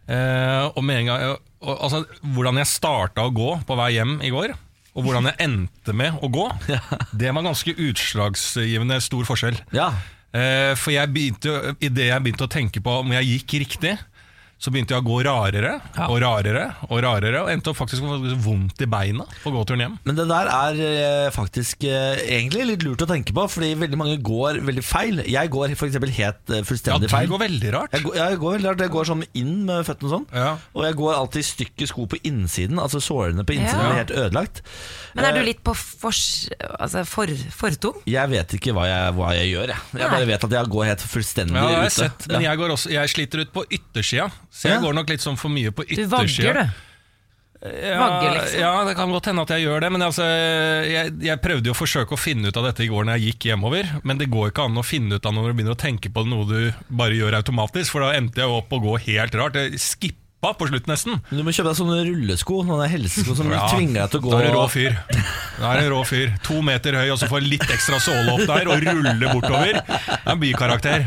[SPEAKER 2] Eh, og med en gang og, Altså Hvordan jeg starta å gå på vei hjem i går, og hvordan jeg endte med å gå, (laughs) det var ganske utslagsgivende stor forskjell.
[SPEAKER 1] Ja.
[SPEAKER 2] Eh, for jeg begynte, i det jeg begynte å tenke på om jeg gikk riktig, så begynte jeg å gå rarere og rarere og rarere, og endte opp faktisk å få vondt i beina på gåturen hjem.
[SPEAKER 1] Men det der er eh, faktisk eh, egentlig litt lurt å tenke på, fordi veldig mange går veldig feil. Jeg går f.eks. helt eh,
[SPEAKER 2] Ja,
[SPEAKER 1] fullstendig feil.
[SPEAKER 2] går veldig rart.
[SPEAKER 1] Jeg går, jeg går veldig rart, jeg går sånn inn med føttene sånn.
[SPEAKER 2] Ja.
[SPEAKER 1] Og jeg går alltid i stykker sko på innsiden, altså sårene på innsiden
[SPEAKER 3] Ja.
[SPEAKER 1] blir helt ødelagt.
[SPEAKER 3] Men er du litt på fors, altså for, fortung?
[SPEAKER 1] Jeg vet ikke hva jeg, hva jeg gjør, jeg. Jeg
[SPEAKER 3] Nei.
[SPEAKER 1] bare vet at jeg går helt fullstendig
[SPEAKER 2] Ja, jeg
[SPEAKER 1] ute.
[SPEAKER 2] sett, men
[SPEAKER 1] Ja.
[SPEAKER 2] jeg, går også, jeg sliter ut på yttersida, så jeg
[SPEAKER 1] Ja.
[SPEAKER 2] går nok litt sånn for mye på yttersida.
[SPEAKER 3] du.
[SPEAKER 2] Ja,
[SPEAKER 3] Vagger, liksom.
[SPEAKER 2] ja, det kan godt hende at jeg gjør det. Men altså, jeg, jeg prøvde jo å forsøke å finne ut av dette i går når jeg gikk hjemover. Men det går ikke an å finne ut av når du begynner å tenke på noe du bare gjør automatisk. For da endte jeg opp å gå helt rart. Jeg skippa hoppa på slutten, nesten.
[SPEAKER 1] Men Du må kjøpe deg sånne rullesko, noen helsesko som
[SPEAKER 2] Ja,
[SPEAKER 1] tvinger deg til å gå
[SPEAKER 2] Da er det rå fyr. Da er du en rå fyr. To meter høy, og så får litt ekstra såle opp der og rulle bortover. Det er en bykarakter.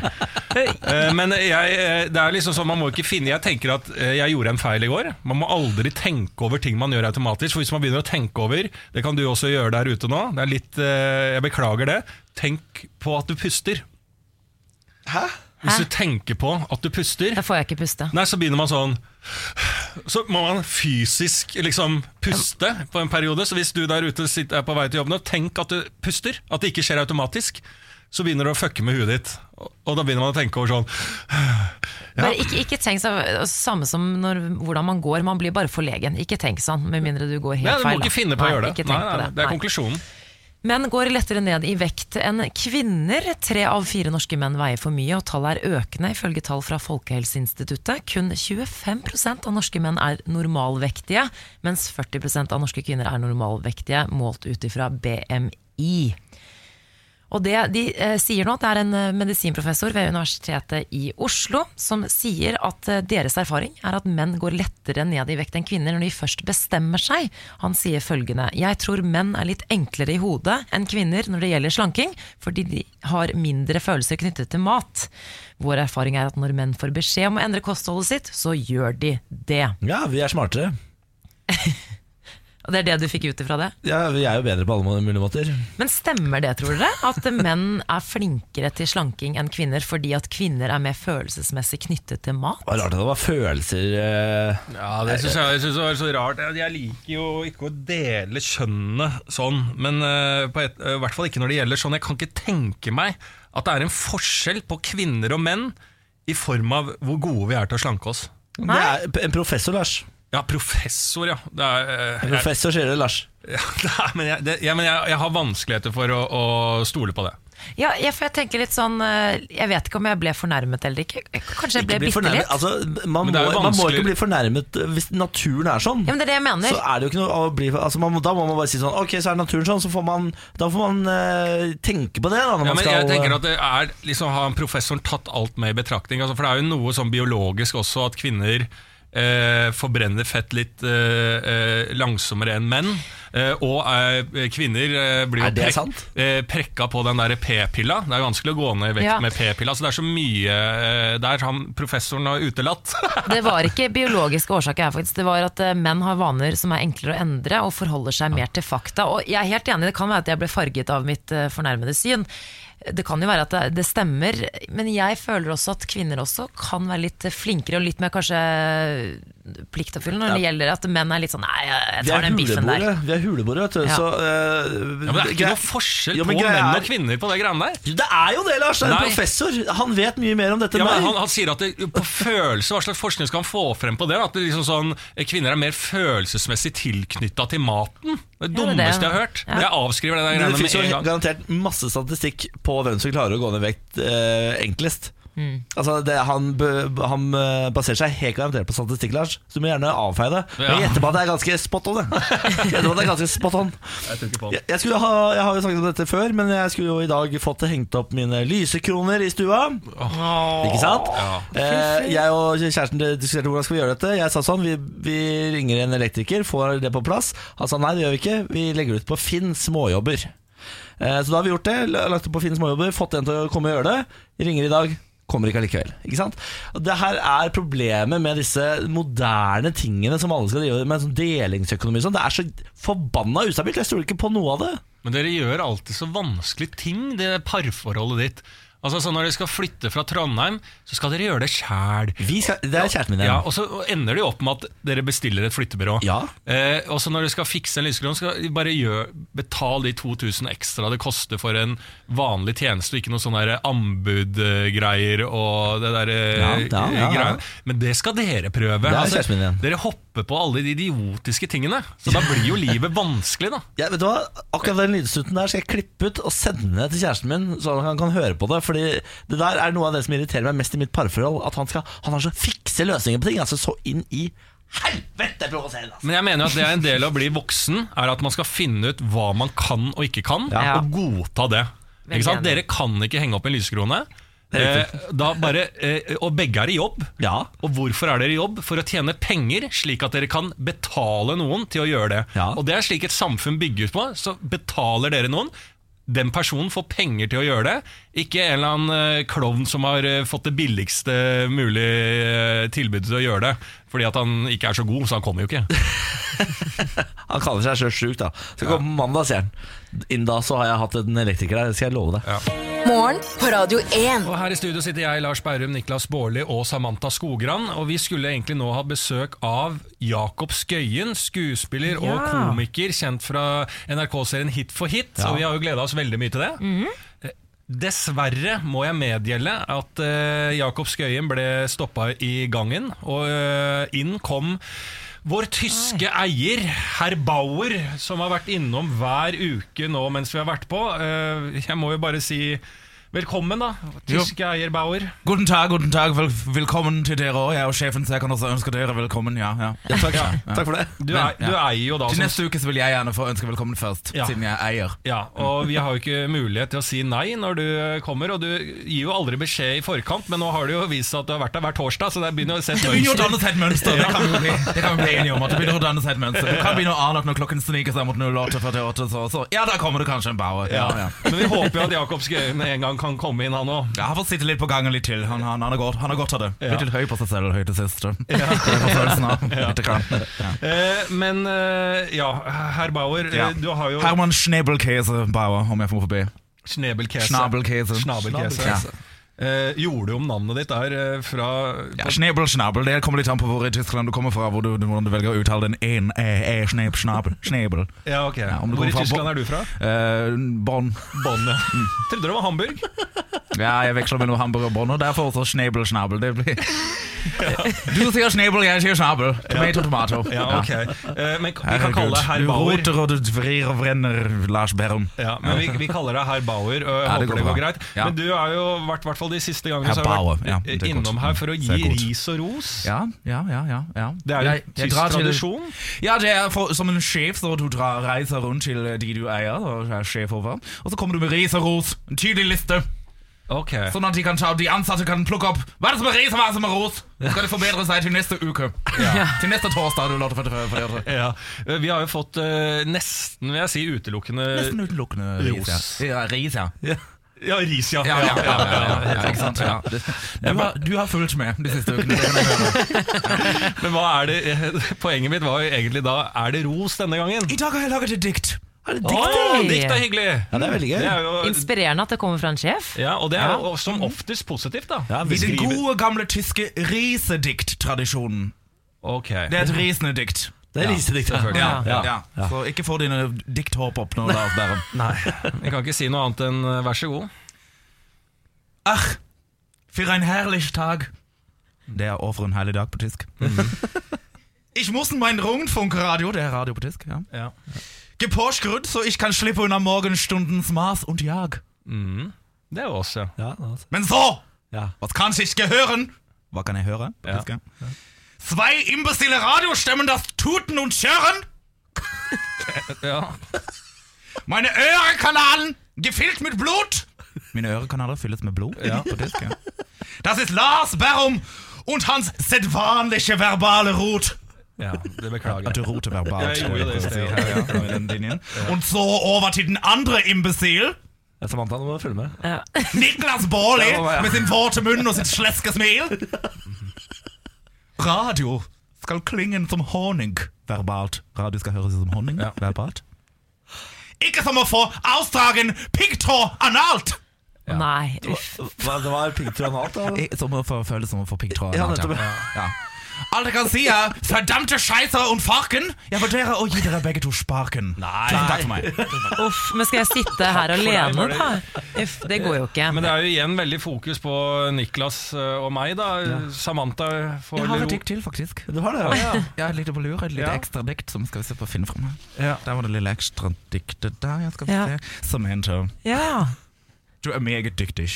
[SPEAKER 2] Eh, Men jeg, eh, det er liksom sånn, man må ikke finne Jeg tenker at eh, jeg gjorde en feil i går. Man må aldri tenke over ting man gjør automatisk. For hvis man begynner å tenke over, det kan du også gjøre der ute nå, det er litt, jeg beklager det, tenk på at du puster.
[SPEAKER 1] Hæ?
[SPEAKER 2] Hvis du tenker på at du puster
[SPEAKER 3] Da får jeg ikke puste.
[SPEAKER 2] Nei, så begynner man sånn Så må man fysisk liksom puste på en periode. Så hvis du der ute sitter, er på vei til jobben og tenk at du puster, at det ikke skjer automatisk, så begynner du å fucke med huet ditt. Og, og da begynner man å tenke over sånn
[SPEAKER 3] Bare ikke, ikke tenk så, Samme som når, hvordan man går, man blir bare forlegen. Ikke tenk sånn, med mindre du går helt
[SPEAKER 2] Nei, du må
[SPEAKER 3] feil. da.
[SPEAKER 2] ikke finne på å gjøre det.
[SPEAKER 3] Ikke
[SPEAKER 2] Nei,
[SPEAKER 3] tenk
[SPEAKER 2] nei,
[SPEAKER 3] på
[SPEAKER 2] nei,
[SPEAKER 3] det.
[SPEAKER 2] det er
[SPEAKER 3] Nei.
[SPEAKER 2] konklusjonen.
[SPEAKER 3] Menn går lettere ned i vekt enn kvinner. Tre av fire norske menn veier for mye, og tallet er økende ifølge tall fra Folkehelseinstituttet. Kun 25% av norske menn er normalvektige, mens 40% av norske kvinner er normalvektige, målt ut ifra BMI. Og det de eh, sier nå, det er en eh, medisinprofessor ved Universitetet i Oslo som sier at eh, deres erfaring er at menn går lettere ned i vekt enn kvinner når de først bestemmer seg. Han sier følgende Jeg tror menn er litt enklere i hodet enn kvinner når det gjelder slanking, fordi de har mindre følelser knyttet til mat. Vår erfaring er at når menn får beskjed om å endre kostholdet sitt, så gjør de det.
[SPEAKER 1] Ja, vi er smartere. (laughs)
[SPEAKER 3] Og det er det du fikk ut ifra det?
[SPEAKER 1] Ja, Vi er jo bedre på alle mulige måter.
[SPEAKER 3] Men stemmer det, tror dere? At menn er flinkere til slanking enn kvinner fordi at kvinner er mer følelsesmessig knyttet til mat?
[SPEAKER 1] Det var rart at det var følelser eh,
[SPEAKER 2] Ja, det syns jeg, jeg synes det var så rart. Jeg- Jeg liker jo ikke å dele kjønnene sånn, men eh, på et, eh, i hvert fall ikke når det gjelder sånn. Jeg kan ikke tenke meg at det er en forskjell på kvinner og menn i form av hvor gode vi er til å slanke oss.
[SPEAKER 1] Det er en professor, Lars.
[SPEAKER 2] Ja, professor, ja. Det er, eh, jeg,
[SPEAKER 1] professor sier det, Lars. (laughs)
[SPEAKER 2] ja, det er, men jeg, det, ja, men jeg, jeg har vanskeligheter for å, å stole på det.
[SPEAKER 3] Ja, jeg, for jeg tenker litt sånn eh, Jeg vet ikke om jeg ble fornærmet eller ikke. Kanskje jeg ble
[SPEAKER 1] Ikke bli
[SPEAKER 3] bitte
[SPEAKER 1] fornærmet.
[SPEAKER 3] litt?
[SPEAKER 1] Altså, man,
[SPEAKER 2] Men
[SPEAKER 1] må,
[SPEAKER 2] det er jo
[SPEAKER 1] man må ikke bli fornærmet hvis naturen er sånn.
[SPEAKER 3] Ja, men det er det jeg mener.
[SPEAKER 1] Så er det jo ikke noe å bli altså man, må- Da må man bare si sånn Ok, så er naturen sånn, så får man, da får man eh, tenke på det. Da, når
[SPEAKER 2] Ja,
[SPEAKER 1] man
[SPEAKER 2] men
[SPEAKER 1] skal,
[SPEAKER 2] jeg tenker at det er liksom Har professoren tatt alt med i betraktning? Altså, for det er jo noe sånn biologisk også at kvinner eh, forbrenner fett litt eh, eh, langsommere enn menn. Eh, og eh, kvinner eh, blir jo
[SPEAKER 1] Er det
[SPEAKER 2] prek-
[SPEAKER 1] sant?
[SPEAKER 2] eh, prekka på den der p-pilla. Det er vanskelig å gå ned i vekt
[SPEAKER 3] Ja.
[SPEAKER 2] med p-pilla. Så det er så mye der han professoren har utelatt. (laughs)
[SPEAKER 3] Det var ikke biologiske årsaker her, faktisk. Det var at eh, menn har vaner som er enklere å endre, og forholder seg mer til fakta. Og jeg er helt enig, det kan være at jeg ble farget av mitt eh, fornærmede syn. Det kan jo være at det, det stemmer, men jeg føler også at kvinner også kan være litt flinkere og litt mer kanskje pliktoppfyllende når det gjelder at menn er litt sånn Nei, jeg
[SPEAKER 1] vi
[SPEAKER 3] tar
[SPEAKER 1] er
[SPEAKER 3] den biffen der.
[SPEAKER 1] huleboere, vi er huleboere, vet du.
[SPEAKER 3] Ja.
[SPEAKER 1] Så, uh,
[SPEAKER 2] Ja, men det er ikke noe forskjell
[SPEAKER 1] ja,
[SPEAKER 2] på menn
[SPEAKER 1] er-
[SPEAKER 2] og kvinner på det greiene der.
[SPEAKER 1] Det er jo det, Lars! Det er en professor. Han vet mye mer om dette enn meg.
[SPEAKER 2] han, han sier at det, på følelse, Hva slags forskning skal han få frem på det? At det liksom sånn, Kvinner er mer følelsesmessig tilknytta til maten. Det det
[SPEAKER 3] Ja, det det.
[SPEAKER 2] dummeste jeg har hørt.
[SPEAKER 3] Ja.
[SPEAKER 2] Jeg avskriver det der
[SPEAKER 1] det
[SPEAKER 2] greiene med en gang.
[SPEAKER 1] garantert masse statistikk på hvem som klarer å gå ned i vekt eh, enklest. Altså det, han, han eh, baserer seg helt garantert på statistikk, Lars. Så du må gjerne avfeie det. Men jeg
[SPEAKER 2] Ja. (laughs)
[SPEAKER 1] gjetter på at det er ganske spot on. Jeg er ganske spot on
[SPEAKER 2] Jeg
[SPEAKER 1] jeg, jeg, ha, jeg har jo snakket om dette før, men jeg skulle jo i dag fått hengt opp mine lysekroner i stua. Ikke sant?
[SPEAKER 2] Ja.
[SPEAKER 1] Eh, jeg og kjæresten diskuterte hvordan skal vi gjøre dette. Jeg sa sånn, vi, vi ringer en elektriker, får det på plass. Han sa nei, det gjør vi ikke. Vi legger det ut på Finn småjobber. Eh, så da har vi gjort det. Lagt det på Finn småjobber, fått en til å komme og gjøre det. Ringer i dag. Kommer ikke allikevel. Ikke sant? Det her er problemet med disse moderne tingene som alle skal gjøre med, sånn delingsøkonomi sånn. Det er så forbanna ustabilt. Jeg stoler ikke på noe av det.
[SPEAKER 2] Men dere gjør alltid så vanskelige ting, det parforholdet ditt. Altså så Når dere skal flytte fra Trondheim, så skal dere gjøre det sjæl.
[SPEAKER 1] Vi det er kjæresten min
[SPEAKER 2] Ja, og så ender det jo opp med at dere bestiller et flyttebyrå.
[SPEAKER 1] Ja.
[SPEAKER 2] Eh, og så når dere skal fikse en lysekrone, skal dere bare gjør, betal de 2000 ekstra det koster for en vanlig tjeneste, og ikke noe sånn anbudgreier og det der eh,
[SPEAKER 1] Ja, ja, ja, ja.
[SPEAKER 2] Men det skal dere prøve.
[SPEAKER 1] Det er
[SPEAKER 2] Altså,
[SPEAKER 1] kjæresten min igjen.
[SPEAKER 2] dere hopper på alle de idiotiske tingene. Så da blir jo livet vanskelig, da.
[SPEAKER 1] Ja, vet du hva? Akkurat den lydstutten der skal jeg klippe ut og sende til kjæresten min, så han kan høre på det. Fordi det der er noe av det som irriterer meg mest i mitt parforhold. At han, skal, han har så fikse løsninger på ting. Altså så inn i helvete provoserende. Altså.
[SPEAKER 2] Men jeg mener at det er en del av å bli voksen, er at man skal finne ut hva man kan og ikke kan,
[SPEAKER 3] Ja.
[SPEAKER 2] og godta det. Ikke sant? Dere kan ikke henge opp en lysekrone. Eh, da bare, eh, og begge er i jobb.
[SPEAKER 1] Ja.
[SPEAKER 2] Og hvorfor er dere i jobb? For å tjene penger, slik at dere kan betale noen til å gjøre det.
[SPEAKER 1] Ja.
[SPEAKER 2] Og det er slik et samfunn bygges på. Så betaler dere noen. Den personen får penger til å gjøre det. Ikke en eller annen eh, klovn som har fått det billigste mulige tilbudet til å gjøre det. Fordi at han ikke er så god, så han kommer jo ikke. (laughs)
[SPEAKER 1] Han kaller seg sjøl sjuk, da. Så kommer på mandag, sier han. Innen da så har jeg hatt en elektriker der, det skal jeg love deg.
[SPEAKER 4] Morgen på Radio 1.
[SPEAKER 2] Og her i studio sitter jeg, Lars Bærum, Niklas Baarli og Samantha Skogran. Og vi skulle egentlig nå ha besøk av Jakob Skøyen, skuespiller og komiker, kjent fra NRK-serien Hit for hit.
[SPEAKER 1] Ja.
[SPEAKER 2] Og vi har jo gleda oss veldig mye til det. Eh, Dessverre må jeg medgjelde at uh, Jakob Skøyen ble stoppa i gangen, og uh, inn kom vår tyske eier, herr Bauer, som har vært innom hver uke nå mens vi har vært på. Eh, jeg må jo bare si velkommen, da, tyske eier Bauer.
[SPEAKER 6] Guten Tag, guten Tag, vel, velkommen til dere òg. Jeg er jo sjefen, så jeg kan også ønske dere velkommen. Ja, ja.
[SPEAKER 1] Ja, takk, takk for det.
[SPEAKER 2] Du,
[SPEAKER 6] Men,
[SPEAKER 2] er, du eier jo da
[SPEAKER 6] Til neste uke så vil jeg gjerne få ønske velkommen først,
[SPEAKER 2] Ja.
[SPEAKER 6] siden jeg er eier.
[SPEAKER 2] Ja, og vi har jo ikke mulighet til å si nei når du kommer, og du gir jo aldri beskjed i forkant, men nå har det jo vist seg at du har vært der hver torsdag, så det begynner å se et
[SPEAKER 6] Det begynner å
[SPEAKER 2] mønster.
[SPEAKER 6] danne seg et mønster. Det kan vi bli, det kan vi bli enige om. at det begynner å danne seg et mønster Du kan begynne å ane at når klokken sniker seg mot 08.48, så, så ja, da kommer det kanskje en Bauer. Ja, ja.
[SPEAKER 2] Men vi håper jo at Jakob Skøyen en gang kan komme inn, han òg.
[SPEAKER 6] Ja, han får sitte litt på gangen litt til. Han, han, han, har, godt, han har godt av det.
[SPEAKER 2] Ja.
[SPEAKER 6] Litt høy på seg selv, høy til sist. Ja. (laughs) er. (laughs) Ja.
[SPEAKER 2] Eh, men eh, ja, herr Bauer, eh, du har jo
[SPEAKER 6] Herman Schnebelkäse Bauer, om jeg får forbi.
[SPEAKER 2] Schnabelkäse.
[SPEAKER 6] Schnabelkäse.
[SPEAKER 2] Schnabelkäse. Eh, gjorde du om navnet ditt der eh, fra
[SPEAKER 6] Ja, Schnebel, schnabel. Det kommer litt an på hvor i Tyskland du kommer fra. Hvor du, hvordan du velger å uttale den en e, e, schneb, schnabel, schnebel.
[SPEAKER 2] Ja, ok.
[SPEAKER 6] Om du
[SPEAKER 2] Hvor i
[SPEAKER 6] kommer fra
[SPEAKER 2] Tyskland
[SPEAKER 6] Bonn.
[SPEAKER 2] er du fra?
[SPEAKER 6] Eh, Bonn.
[SPEAKER 2] Bonn, ja. Trodde det var Hamburg. (laughs)
[SPEAKER 6] Ja, jeg veksler mellom Hamburg og Bonn, og derfor også schnebel, schnabel. Det blir... (laughs) Du sier schnebel, jeg sier schnabel. Tomato, tomato.
[SPEAKER 2] Ja, ok. Eh, men vi kan kalle deg herr
[SPEAKER 6] Du
[SPEAKER 2] Bauer.
[SPEAKER 6] roter og du vrir og vrenner, Lars Berrum.
[SPEAKER 2] Ja, men vi, vi kaller deg herr Bauer, og jeg
[SPEAKER 6] Ja, det
[SPEAKER 2] håper
[SPEAKER 6] går
[SPEAKER 2] det går
[SPEAKER 6] bra.
[SPEAKER 2] greit.
[SPEAKER 6] Ja.
[SPEAKER 2] Men du har jo vært hvert fall de siste gangene
[SPEAKER 6] Herr
[SPEAKER 2] så har
[SPEAKER 6] jeg
[SPEAKER 2] vært
[SPEAKER 6] ja,
[SPEAKER 2] innom her for å gi ris og ros.
[SPEAKER 6] Ja, ja, ja, ja, ja.
[SPEAKER 2] Det er jo
[SPEAKER 6] en
[SPEAKER 2] tysk tradisjon.
[SPEAKER 6] Ja, det er for, som en sjef, så du drar, reiser rundt til de du eier, og er sjef over. Og så kommer du med ris og ros. En tydelig liste.
[SPEAKER 2] Okay.
[SPEAKER 6] Sånn at de, kan ta, de ansatte kan plukke opp Hva er det som er ris, og hva er det som er ros? Så skal de forbedre seg til neste uke. (laughs) Til neste torsdag.
[SPEAKER 2] Ja. Eh, Vi har jo fått uh, nesten, vil jeg si, utelukkende
[SPEAKER 6] Nesten utelukkende.
[SPEAKER 2] Ros.
[SPEAKER 6] Ja. ja, ris, ja.
[SPEAKER 2] Ja, ris, ja.
[SPEAKER 6] Ja, ris, ja, ja, ja, ja, ikke sant? Ja. Du, har, du har fulgt med de siste ukene. (laughs)
[SPEAKER 2] Men hva er det Poenget mitt var jo egentlig da Er det ros denne gangen?
[SPEAKER 6] I dag har jeg laget et dikt.
[SPEAKER 1] Er dikt?
[SPEAKER 2] er hyggelig!
[SPEAKER 1] Ja, det er veldig gøy.
[SPEAKER 2] Er jo,
[SPEAKER 3] Inspirerende at det kommer fra en sjef.
[SPEAKER 2] ja, og det er jo som oftest positivt, da.
[SPEAKER 1] Ja,
[SPEAKER 6] I den gode, gamle tyske risedikt-tradisjonen.
[SPEAKER 2] Ok.
[SPEAKER 6] Det er et risende dikt.
[SPEAKER 1] Det er
[SPEAKER 2] selvfølgelig.
[SPEAKER 6] Ja,
[SPEAKER 1] Ja.
[SPEAKER 6] ja.
[SPEAKER 1] Ja.
[SPEAKER 6] Så ikke få dine dikthåp opp nå, Lars Bærum. (laughs)
[SPEAKER 2] Nei, jeg kan ikke si noe annet enn eh, vær så god.
[SPEAKER 6] Ach, für ein herrlich Tag. Det er over en herlig dag på tysk. (laughs) Ich muss mein Rundfunkradio, det er radio på tysk, ja.
[SPEAKER 2] Ja.
[SPEAKER 6] Geporsgrud, så ich kann slippe unter Morgenstundens Maß und Jag.
[SPEAKER 2] Det er jo oss, ja.
[SPEAKER 1] Ja, altså.
[SPEAKER 6] Men så,
[SPEAKER 1] ja.
[SPEAKER 6] was kann ich gehören? Hva kan jeg høre? på
[SPEAKER 2] Ja.
[SPEAKER 6] tysk, ja? Zwei imbecile Radiostimmen, das Tuten und Schirren. (laughs)
[SPEAKER 2] ja.
[SPEAKER 6] Meine Örekanalen gefüllt mit Blut. Mine ørekanaler fylles med blod.
[SPEAKER 2] Ja.
[SPEAKER 6] Ja. Das ist Lars Berrum und hans sedvanlige verbale Rot.
[SPEAKER 2] ja det beklager
[SPEAKER 6] At du
[SPEAKER 2] jeg.
[SPEAKER 6] roter verbalt.
[SPEAKER 2] Jeg det i sted.
[SPEAKER 6] Ja, ja, linjen. Und so over til den andre imbecil.
[SPEAKER 1] Ja, Samantha, nå må du følge med.
[SPEAKER 3] Ja.
[SPEAKER 6] Niklas Baarli
[SPEAKER 1] Ja, ja.
[SPEAKER 6] med sin våte munn og sitt sleske smil. Radio skal klingen som honning verbalt. Radio skal høres som honning
[SPEAKER 2] Ja.
[SPEAKER 6] verbalt. Ikke som å få avstragen piggtråd analt!
[SPEAKER 3] Nei, uff.
[SPEAKER 1] Hva, det var piggtråd da?
[SPEAKER 6] Som å få føles som å få piggtråd
[SPEAKER 1] Ja,
[SPEAKER 6] analt.
[SPEAKER 1] nettopp.
[SPEAKER 6] Ja. Alt jeg kan si er verdammte scheißer og farken. Jeg vurderer å gi dere begge to sparken.
[SPEAKER 2] Nei.
[SPEAKER 6] Tusen takk for meg. (laughs)
[SPEAKER 3] uff. Men skal jeg sitte her alene, da? Uff, det går jo ikke.
[SPEAKER 2] Men det er jo igjen veldig fokus på Niklas eh, og meg, da. Samantha får
[SPEAKER 6] Jeg har et dikt til, faktisk.
[SPEAKER 1] Du har det, ja.
[SPEAKER 6] Jeg har på lur, et lite
[SPEAKER 2] Ja.
[SPEAKER 6] ekstra dikt som skal vi se på å finne her.
[SPEAKER 2] Ja.
[SPEAKER 6] Der var det lille ekstra diktet der, jeg skal
[SPEAKER 3] Ja.
[SPEAKER 6] se. Samantha,
[SPEAKER 3] Ja.
[SPEAKER 6] du er meget dyktig.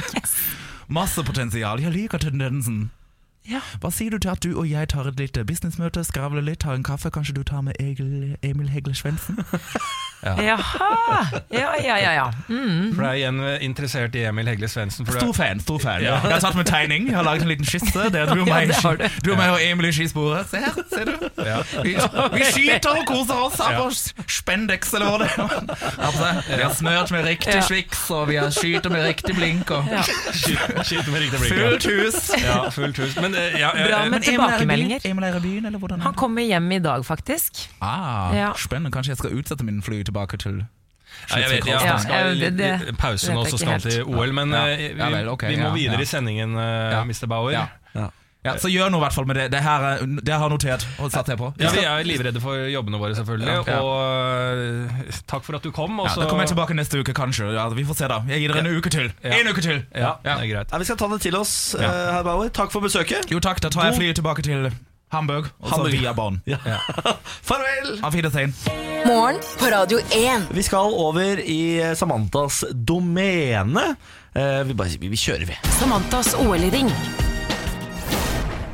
[SPEAKER 6] (laughs) Masse potensial, jeg liker tendensen.
[SPEAKER 3] Ja.
[SPEAKER 6] Hva sier du til at du og jeg tar et lite businessmøte, skravler litt, tar en kaffe, kanskje du tar med Egil, Emil Hegle Svendsen? (laughs)
[SPEAKER 3] Jaha! Ja, ja, ja. ja. Mm.
[SPEAKER 2] For jeg er igjen interessert i Emil Hegle Svendsen.
[SPEAKER 6] Stor fan, stor fan. Jeg har tatt med tegning, jeg har laget en liten skisse. Det er du og (laughs)
[SPEAKER 3] Ja,
[SPEAKER 6] meg,
[SPEAKER 3] det du.
[SPEAKER 6] du og, meg og Emil i skisporet. Se her, ser du?
[SPEAKER 2] Ja.
[SPEAKER 6] Vi, vi skyter og koser oss her på Spendex, eller hva det er. Altså, vi har smørt med riktig
[SPEAKER 3] Ja.
[SPEAKER 6] sviks, og vi har skyter med riktig blink. Og
[SPEAKER 3] Ja.
[SPEAKER 2] Skyt skyt med riktig blink ja.
[SPEAKER 6] fullt hus.
[SPEAKER 2] Ja, fullt hus. Men eh, ja, ja,
[SPEAKER 3] Bra med
[SPEAKER 6] Men er byen,
[SPEAKER 3] tilbakemeldinger.
[SPEAKER 6] Emil er i byen, eller hvordan? er
[SPEAKER 3] Han kommer hjem i dag, faktisk.
[SPEAKER 6] Ah,
[SPEAKER 3] Ja.
[SPEAKER 6] Spennende. Kanskje jeg skal utsette min fly tilbake til
[SPEAKER 2] Ja, jeg vet, ja,
[SPEAKER 3] Ja,
[SPEAKER 2] skal
[SPEAKER 3] jeg-
[SPEAKER 2] i
[SPEAKER 3] det- det
[SPEAKER 2] i pausen,
[SPEAKER 3] også
[SPEAKER 2] så skal han til. OL. Men
[SPEAKER 6] Ja.
[SPEAKER 2] eh, vi,
[SPEAKER 6] Ja vel, okay,
[SPEAKER 2] vi må videre
[SPEAKER 6] ja.
[SPEAKER 2] i sendingen, uh,
[SPEAKER 6] Ja.
[SPEAKER 2] Mr. Bauer.
[SPEAKER 6] Ja.
[SPEAKER 2] Ja.
[SPEAKER 6] Ja, så gjør noe i hvert fall med det. Det her er, det har jeg notert og satt jeg på.
[SPEAKER 2] Vi er livredde for jobbene våre, selvfølgelig.
[SPEAKER 6] Ja.
[SPEAKER 2] Og eh, takk for at du kom. Og
[SPEAKER 6] Ja,
[SPEAKER 2] så
[SPEAKER 6] da kommer jeg tilbake neste uke, kanskje. Ja, vi får se, da. Jeg gir dere en uke til.
[SPEAKER 2] Ja.
[SPEAKER 6] En uke til!
[SPEAKER 2] Ja,
[SPEAKER 6] Ja.
[SPEAKER 2] det er greit.
[SPEAKER 1] Ja, vi skal ta det til oss,
[SPEAKER 6] Ja.
[SPEAKER 1] eh, herr Bauer. Takk for besøket.
[SPEAKER 6] Jo takk, da tar jeg flyet tilbake til Hamburg, og så
[SPEAKER 1] Hamburg.
[SPEAKER 6] via Bonn. (laughs)
[SPEAKER 1] Farvel!
[SPEAKER 6] Auf Wiedersehen.
[SPEAKER 4] Morgen på Radio 1.
[SPEAKER 1] Vi skal over i Samantas domene. Eh, vi, bare, vi, vi kjører, vi.
[SPEAKER 3] Samantas OL-ring.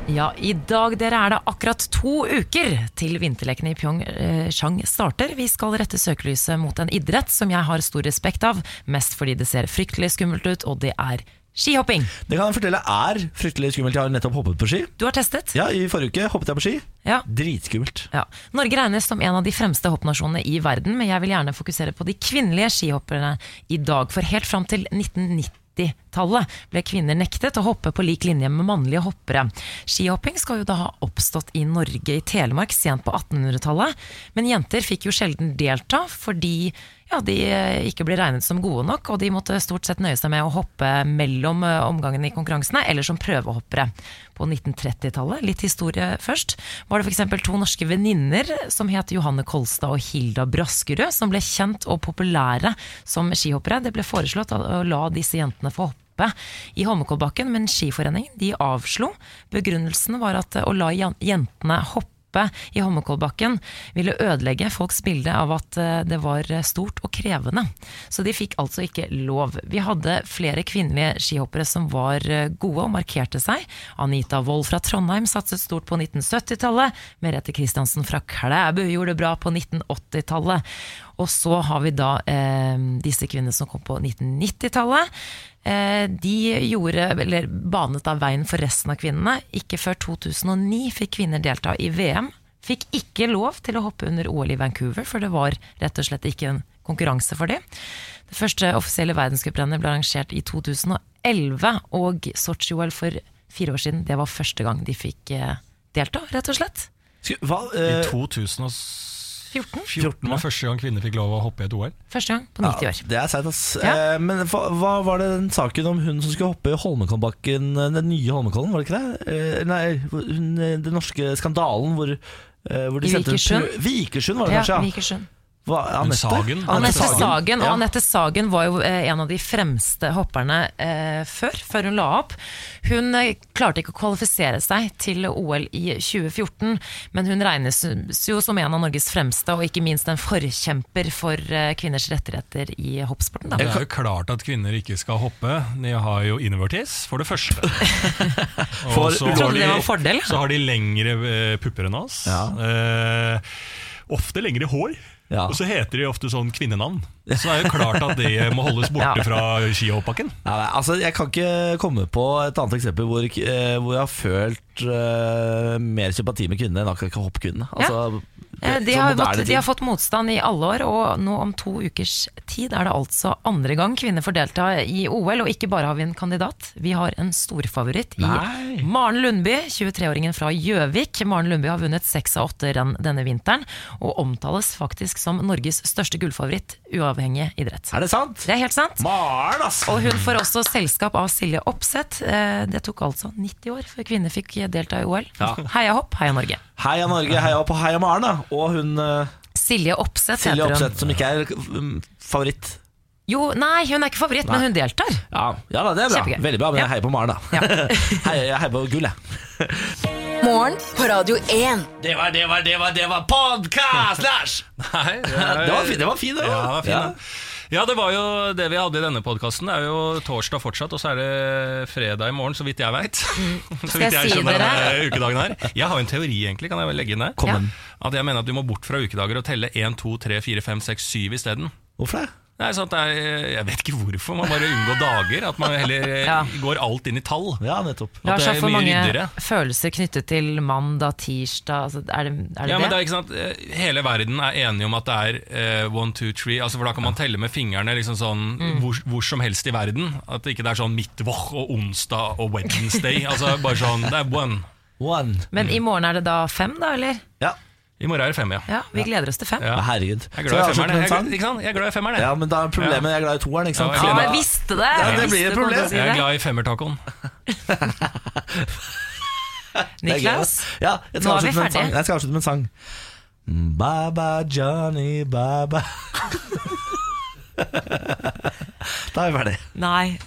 [SPEAKER 3] Ja, i dag dere er det akkurat to uker til vinterlekene i Pyeongchang starter. Vi skal rette søkelyset mot en idrett som jeg har stor respekt av, mest fordi det ser fryktelig skummelt ut, og det er skihopping.
[SPEAKER 1] Det kan jeg fortelle er fryktelig skummelt. Jeg har nettopp hoppet på ski.
[SPEAKER 3] Du har testet?
[SPEAKER 1] Ja, I forrige uke hoppet jeg på ski.
[SPEAKER 3] Ja.
[SPEAKER 1] Dritskummelt.
[SPEAKER 3] Ja. Norge regnes som en av de fremste hoppnasjonene i verden, men jeg vil gjerne fokusere på de kvinnelige skihopperne i dag. For helt fram til 1990-tallet ble kvinner nektet å hoppe på lik linje med mannlige hoppere. Skihopping skal jo da ha oppstått i Norge i Telemark sent på 1800-tallet, men jenter fikk jo sjelden delta fordi ja, de eh, ikke ble regnet som gode nok, og de måtte stort sett nøye seg med å hoppe mellom eh, omgangene i konkurransene, eller som prøvehoppere. På 1930-tallet, litt historie først, var det f.eks. to norske venninner som het Johanne Kolstad og Hilda Braskerud, som ble kjent og populære som skihoppere. Det ble foreslått å la disse jentene få hoppe i Holmenkollbakken, men Skiforeningen de avslo. Begrunnelsen var at å la jentene hoppe i Holmenkollbakken ville ødelegge folks bilde av at eh, det var stort og krevende. Så de fikk altså ikke lov. Vi hadde flere kvinnelige skihoppere som var eh, gode og markerte seg. Anita Wold fra Trondheim satset stort på 1970-tallet. Merete Kristiansen fra Klæbu gjorde det bra på 1980-tallet. Og så har vi da eh, disse kvinnene som kom på 1990-tallet. Eh, de gjorde, eller banet av veien for resten av kvinnene. Ikke før 2009 fikk kvinner delta i VM. Fikk ikke lov til å hoppe under OL i Vancouver, for det var rett og slett ikke en konkurranse for dem. Det første offisielle verdenscuprennet ble arrangert i 2011, og Sotsji-OL for fire år siden, det var første gang de fikk eh, delta, rett og slett.
[SPEAKER 1] Hva, Hva?
[SPEAKER 2] I
[SPEAKER 1] eh,
[SPEAKER 3] 14.
[SPEAKER 2] 14 var første gang kvinner fikk lov å hoppe i et OL.
[SPEAKER 3] Første gang på 90 år.
[SPEAKER 1] Ja, det er seigt, ass.
[SPEAKER 3] Ja.
[SPEAKER 1] Eh, men hva, hva var det den saken om hun som skulle hoppe i Holmenkollbakken, eh, den nye Holmenkollen, var det ikke det? Eh, nei, hun, den norske skandalen hvor, eh, hvor de
[SPEAKER 3] I Vikersund?
[SPEAKER 1] Vikersund var det kanskje, ja.
[SPEAKER 3] Vikersund.
[SPEAKER 1] Hva, Anette?
[SPEAKER 2] Sagen.
[SPEAKER 3] Anette Sagen, og
[SPEAKER 1] Ja.
[SPEAKER 3] Anette Sagen var jo eh, en av de fremste hopperne eh, før, før hun la opp. Hun eh, klarte ikke å kvalifisere seg til OL i 2014, men hun regnes jo som en av Norges fremste, og ikke minst en forkjemper for eh, kvinners rettigheter i hoppsporten. Da.
[SPEAKER 2] Det er jo klart at kvinner ikke skal hoppe. De har jo invertis, for det første. (laughs)
[SPEAKER 1] For-
[SPEAKER 2] Og så har
[SPEAKER 3] det
[SPEAKER 2] de-
[SPEAKER 3] var en fordel.
[SPEAKER 2] Så har de lengre pupper enn oss.
[SPEAKER 1] Ja.
[SPEAKER 2] Eh, ofte lengre hår.
[SPEAKER 1] Ja.
[SPEAKER 2] Og så heter de ofte sånn kvinnenavn. Så det er jo klart at det må holdes borte (laughs)
[SPEAKER 3] Ja.
[SPEAKER 2] fra skihoppbakken.
[SPEAKER 1] Ja, altså, jeg kan ikke komme på et annet eksempel hvor, eh, hvor jeg har følt eh, mer sympati med kvinnene enn akkurat hoppkvinnene. Altså,
[SPEAKER 3] Eh, De har, de har fått motstand i alle år, og nå om to ukers tid er det altså andre gang kvinner får delta i OL. Og ikke bare har vi en kandidat, vi har en storfavoritt i Maren Lundby, 23-åringen fra Gjøvik. Maren Lundby har vunnet seks av åtte renn denne vinteren, og omtales faktisk som Norges største gullfavoritt, uavhengig idrett.
[SPEAKER 1] Er det sant?
[SPEAKER 3] Det er helt sant.
[SPEAKER 1] Maren, ass!
[SPEAKER 3] Og hun får også selskap av Silje Opseth. Eh, Det tok altså 90 år før kvinner fikk delta i OL.
[SPEAKER 1] Ja.
[SPEAKER 3] Heia hopp, heia Norge.
[SPEAKER 1] Heia Norge, heia opp og heia Maren, da. Og hun eh,
[SPEAKER 3] Silje Opseth
[SPEAKER 1] Silje
[SPEAKER 3] heter hun.
[SPEAKER 1] Opseth, som ikke er um, favoritt.
[SPEAKER 3] Jo, nei, hun er ikke favoritt, men hun deltar.
[SPEAKER 1] Ja, ja da, det er bra.
[SPEAKER 3] Kjempegøy.
[SPEAKER 1] Veldig bra, men
[SPEAKER 3] Ja.
[SPEAKER 1] jeg heier på Maren, da. (laughs) Hei, jeg heier på gull, jeg. (laughs)
[SPEAKER 4] Morgen på Radio 1.
[SPEAKER 1] Det var, det var, det var, det var podkast, Lars! (laughs)
[SPEAKER 2] Nei,
[SPEAKER 1] Det var fint det var fin, det.
[SPEAKER 2] Ja, det var fin,
[SPEAKER 1] Ja.
[SPEAKER 2] Ja, det var jo det vi hadde i denne podkasten. Det er jo torsdag fortsatt, og så er det fredag i morgen, så vidt jeg veit. så
[SPEAKER 3] Mm.
[SPEAKER 2] Vidt
[SPEAKER 3] jeg
[SPEAKER 2] jeg skjønner denne ukedagen her. Jeg har en teori, egentlig. Kan jeg vel legge inn det?
[SPEAKER 1] Kom
[SPEAKER 2] At jeg mener at du må bort fra ukedager og telle 1, 2, 3, 4, 5, 6, 7 isteden.
[SPEAKER 1] Hvorfor det?
[SPEAKER 2] Nei, sånn at det er, jeg vet ikke hvorfor. Man bare unngår dager. At man heller eh,
[SPEAKER 3] Ja.
[SPEAKER 2] går alt inn i tall.
[SPEAKER 1] Ja, nettopp.
[SPEAKER 2] At det
[SPEAKER 3] så
[SPEAKER 2] er
[SPEAKER 3] for
[SPEAKER 2] mye
[SPEAKER 3] mange
[SPEAKER 2] ryddigere.
[SPEAKER 3] følelser knyttet til mandag, tirsdag altså, Er det er det?
[SPEAKER 2] Ja,
[SPEAKER 3] det?
[SPEAKER 2] men det er ikke sant eh, Hele verden er enige om at det er eh, one, two, three altså For da kan man telle med fingrene liksom sånn
[SPEAKER 3] Mm.
[SPEAKER 2] hvor, hvor som helst i verden At det ikke er sånn midtwoch og onsdag og Wednesday Altså bare sånn, det er one
[SPEAKER 1] One.
[SPEAKER 3] Men i morgen er det da fem, da, eller?
[SPEAKER 1] Ja.
[SPEAKER 2] I morgen er det fem, ja,
[SPEAKER 3] Ja, vi gleder oss til fem.
[SPEAKER 2] Ja.
[SPEAKER 1] Herregud.
[SPEAKER 2] Jeg er glad i femmeren
[SPEAKER 1] med
[SPEAKER 2] jeg, ikke sant? jeg er glad i femmeren jeg.
[SPEAKER 1] Ja, men da er problemet jeg er glad i toeren, ikke sant?
[SPEAKER 2] Ja,
[SPEAKER 3] Ja, jeg visste det!
[SPEAKER 1] Ja, det blir et problem.
[SPEAKER 2] Jeg er glad i femmertacoen (laughs)
[SPEAKER 1] er
[SPEAKER 3] Niklas.
[SPEAKER 1] Ja,
[SPEAKER 3] nå er vi ferdige.
[SPEAKER 1] Jeg skal avslutte med en sang. Bye bye Johnny, bye bye (laughs) Da er vi ferdig.
[SPEAKER 3] nei.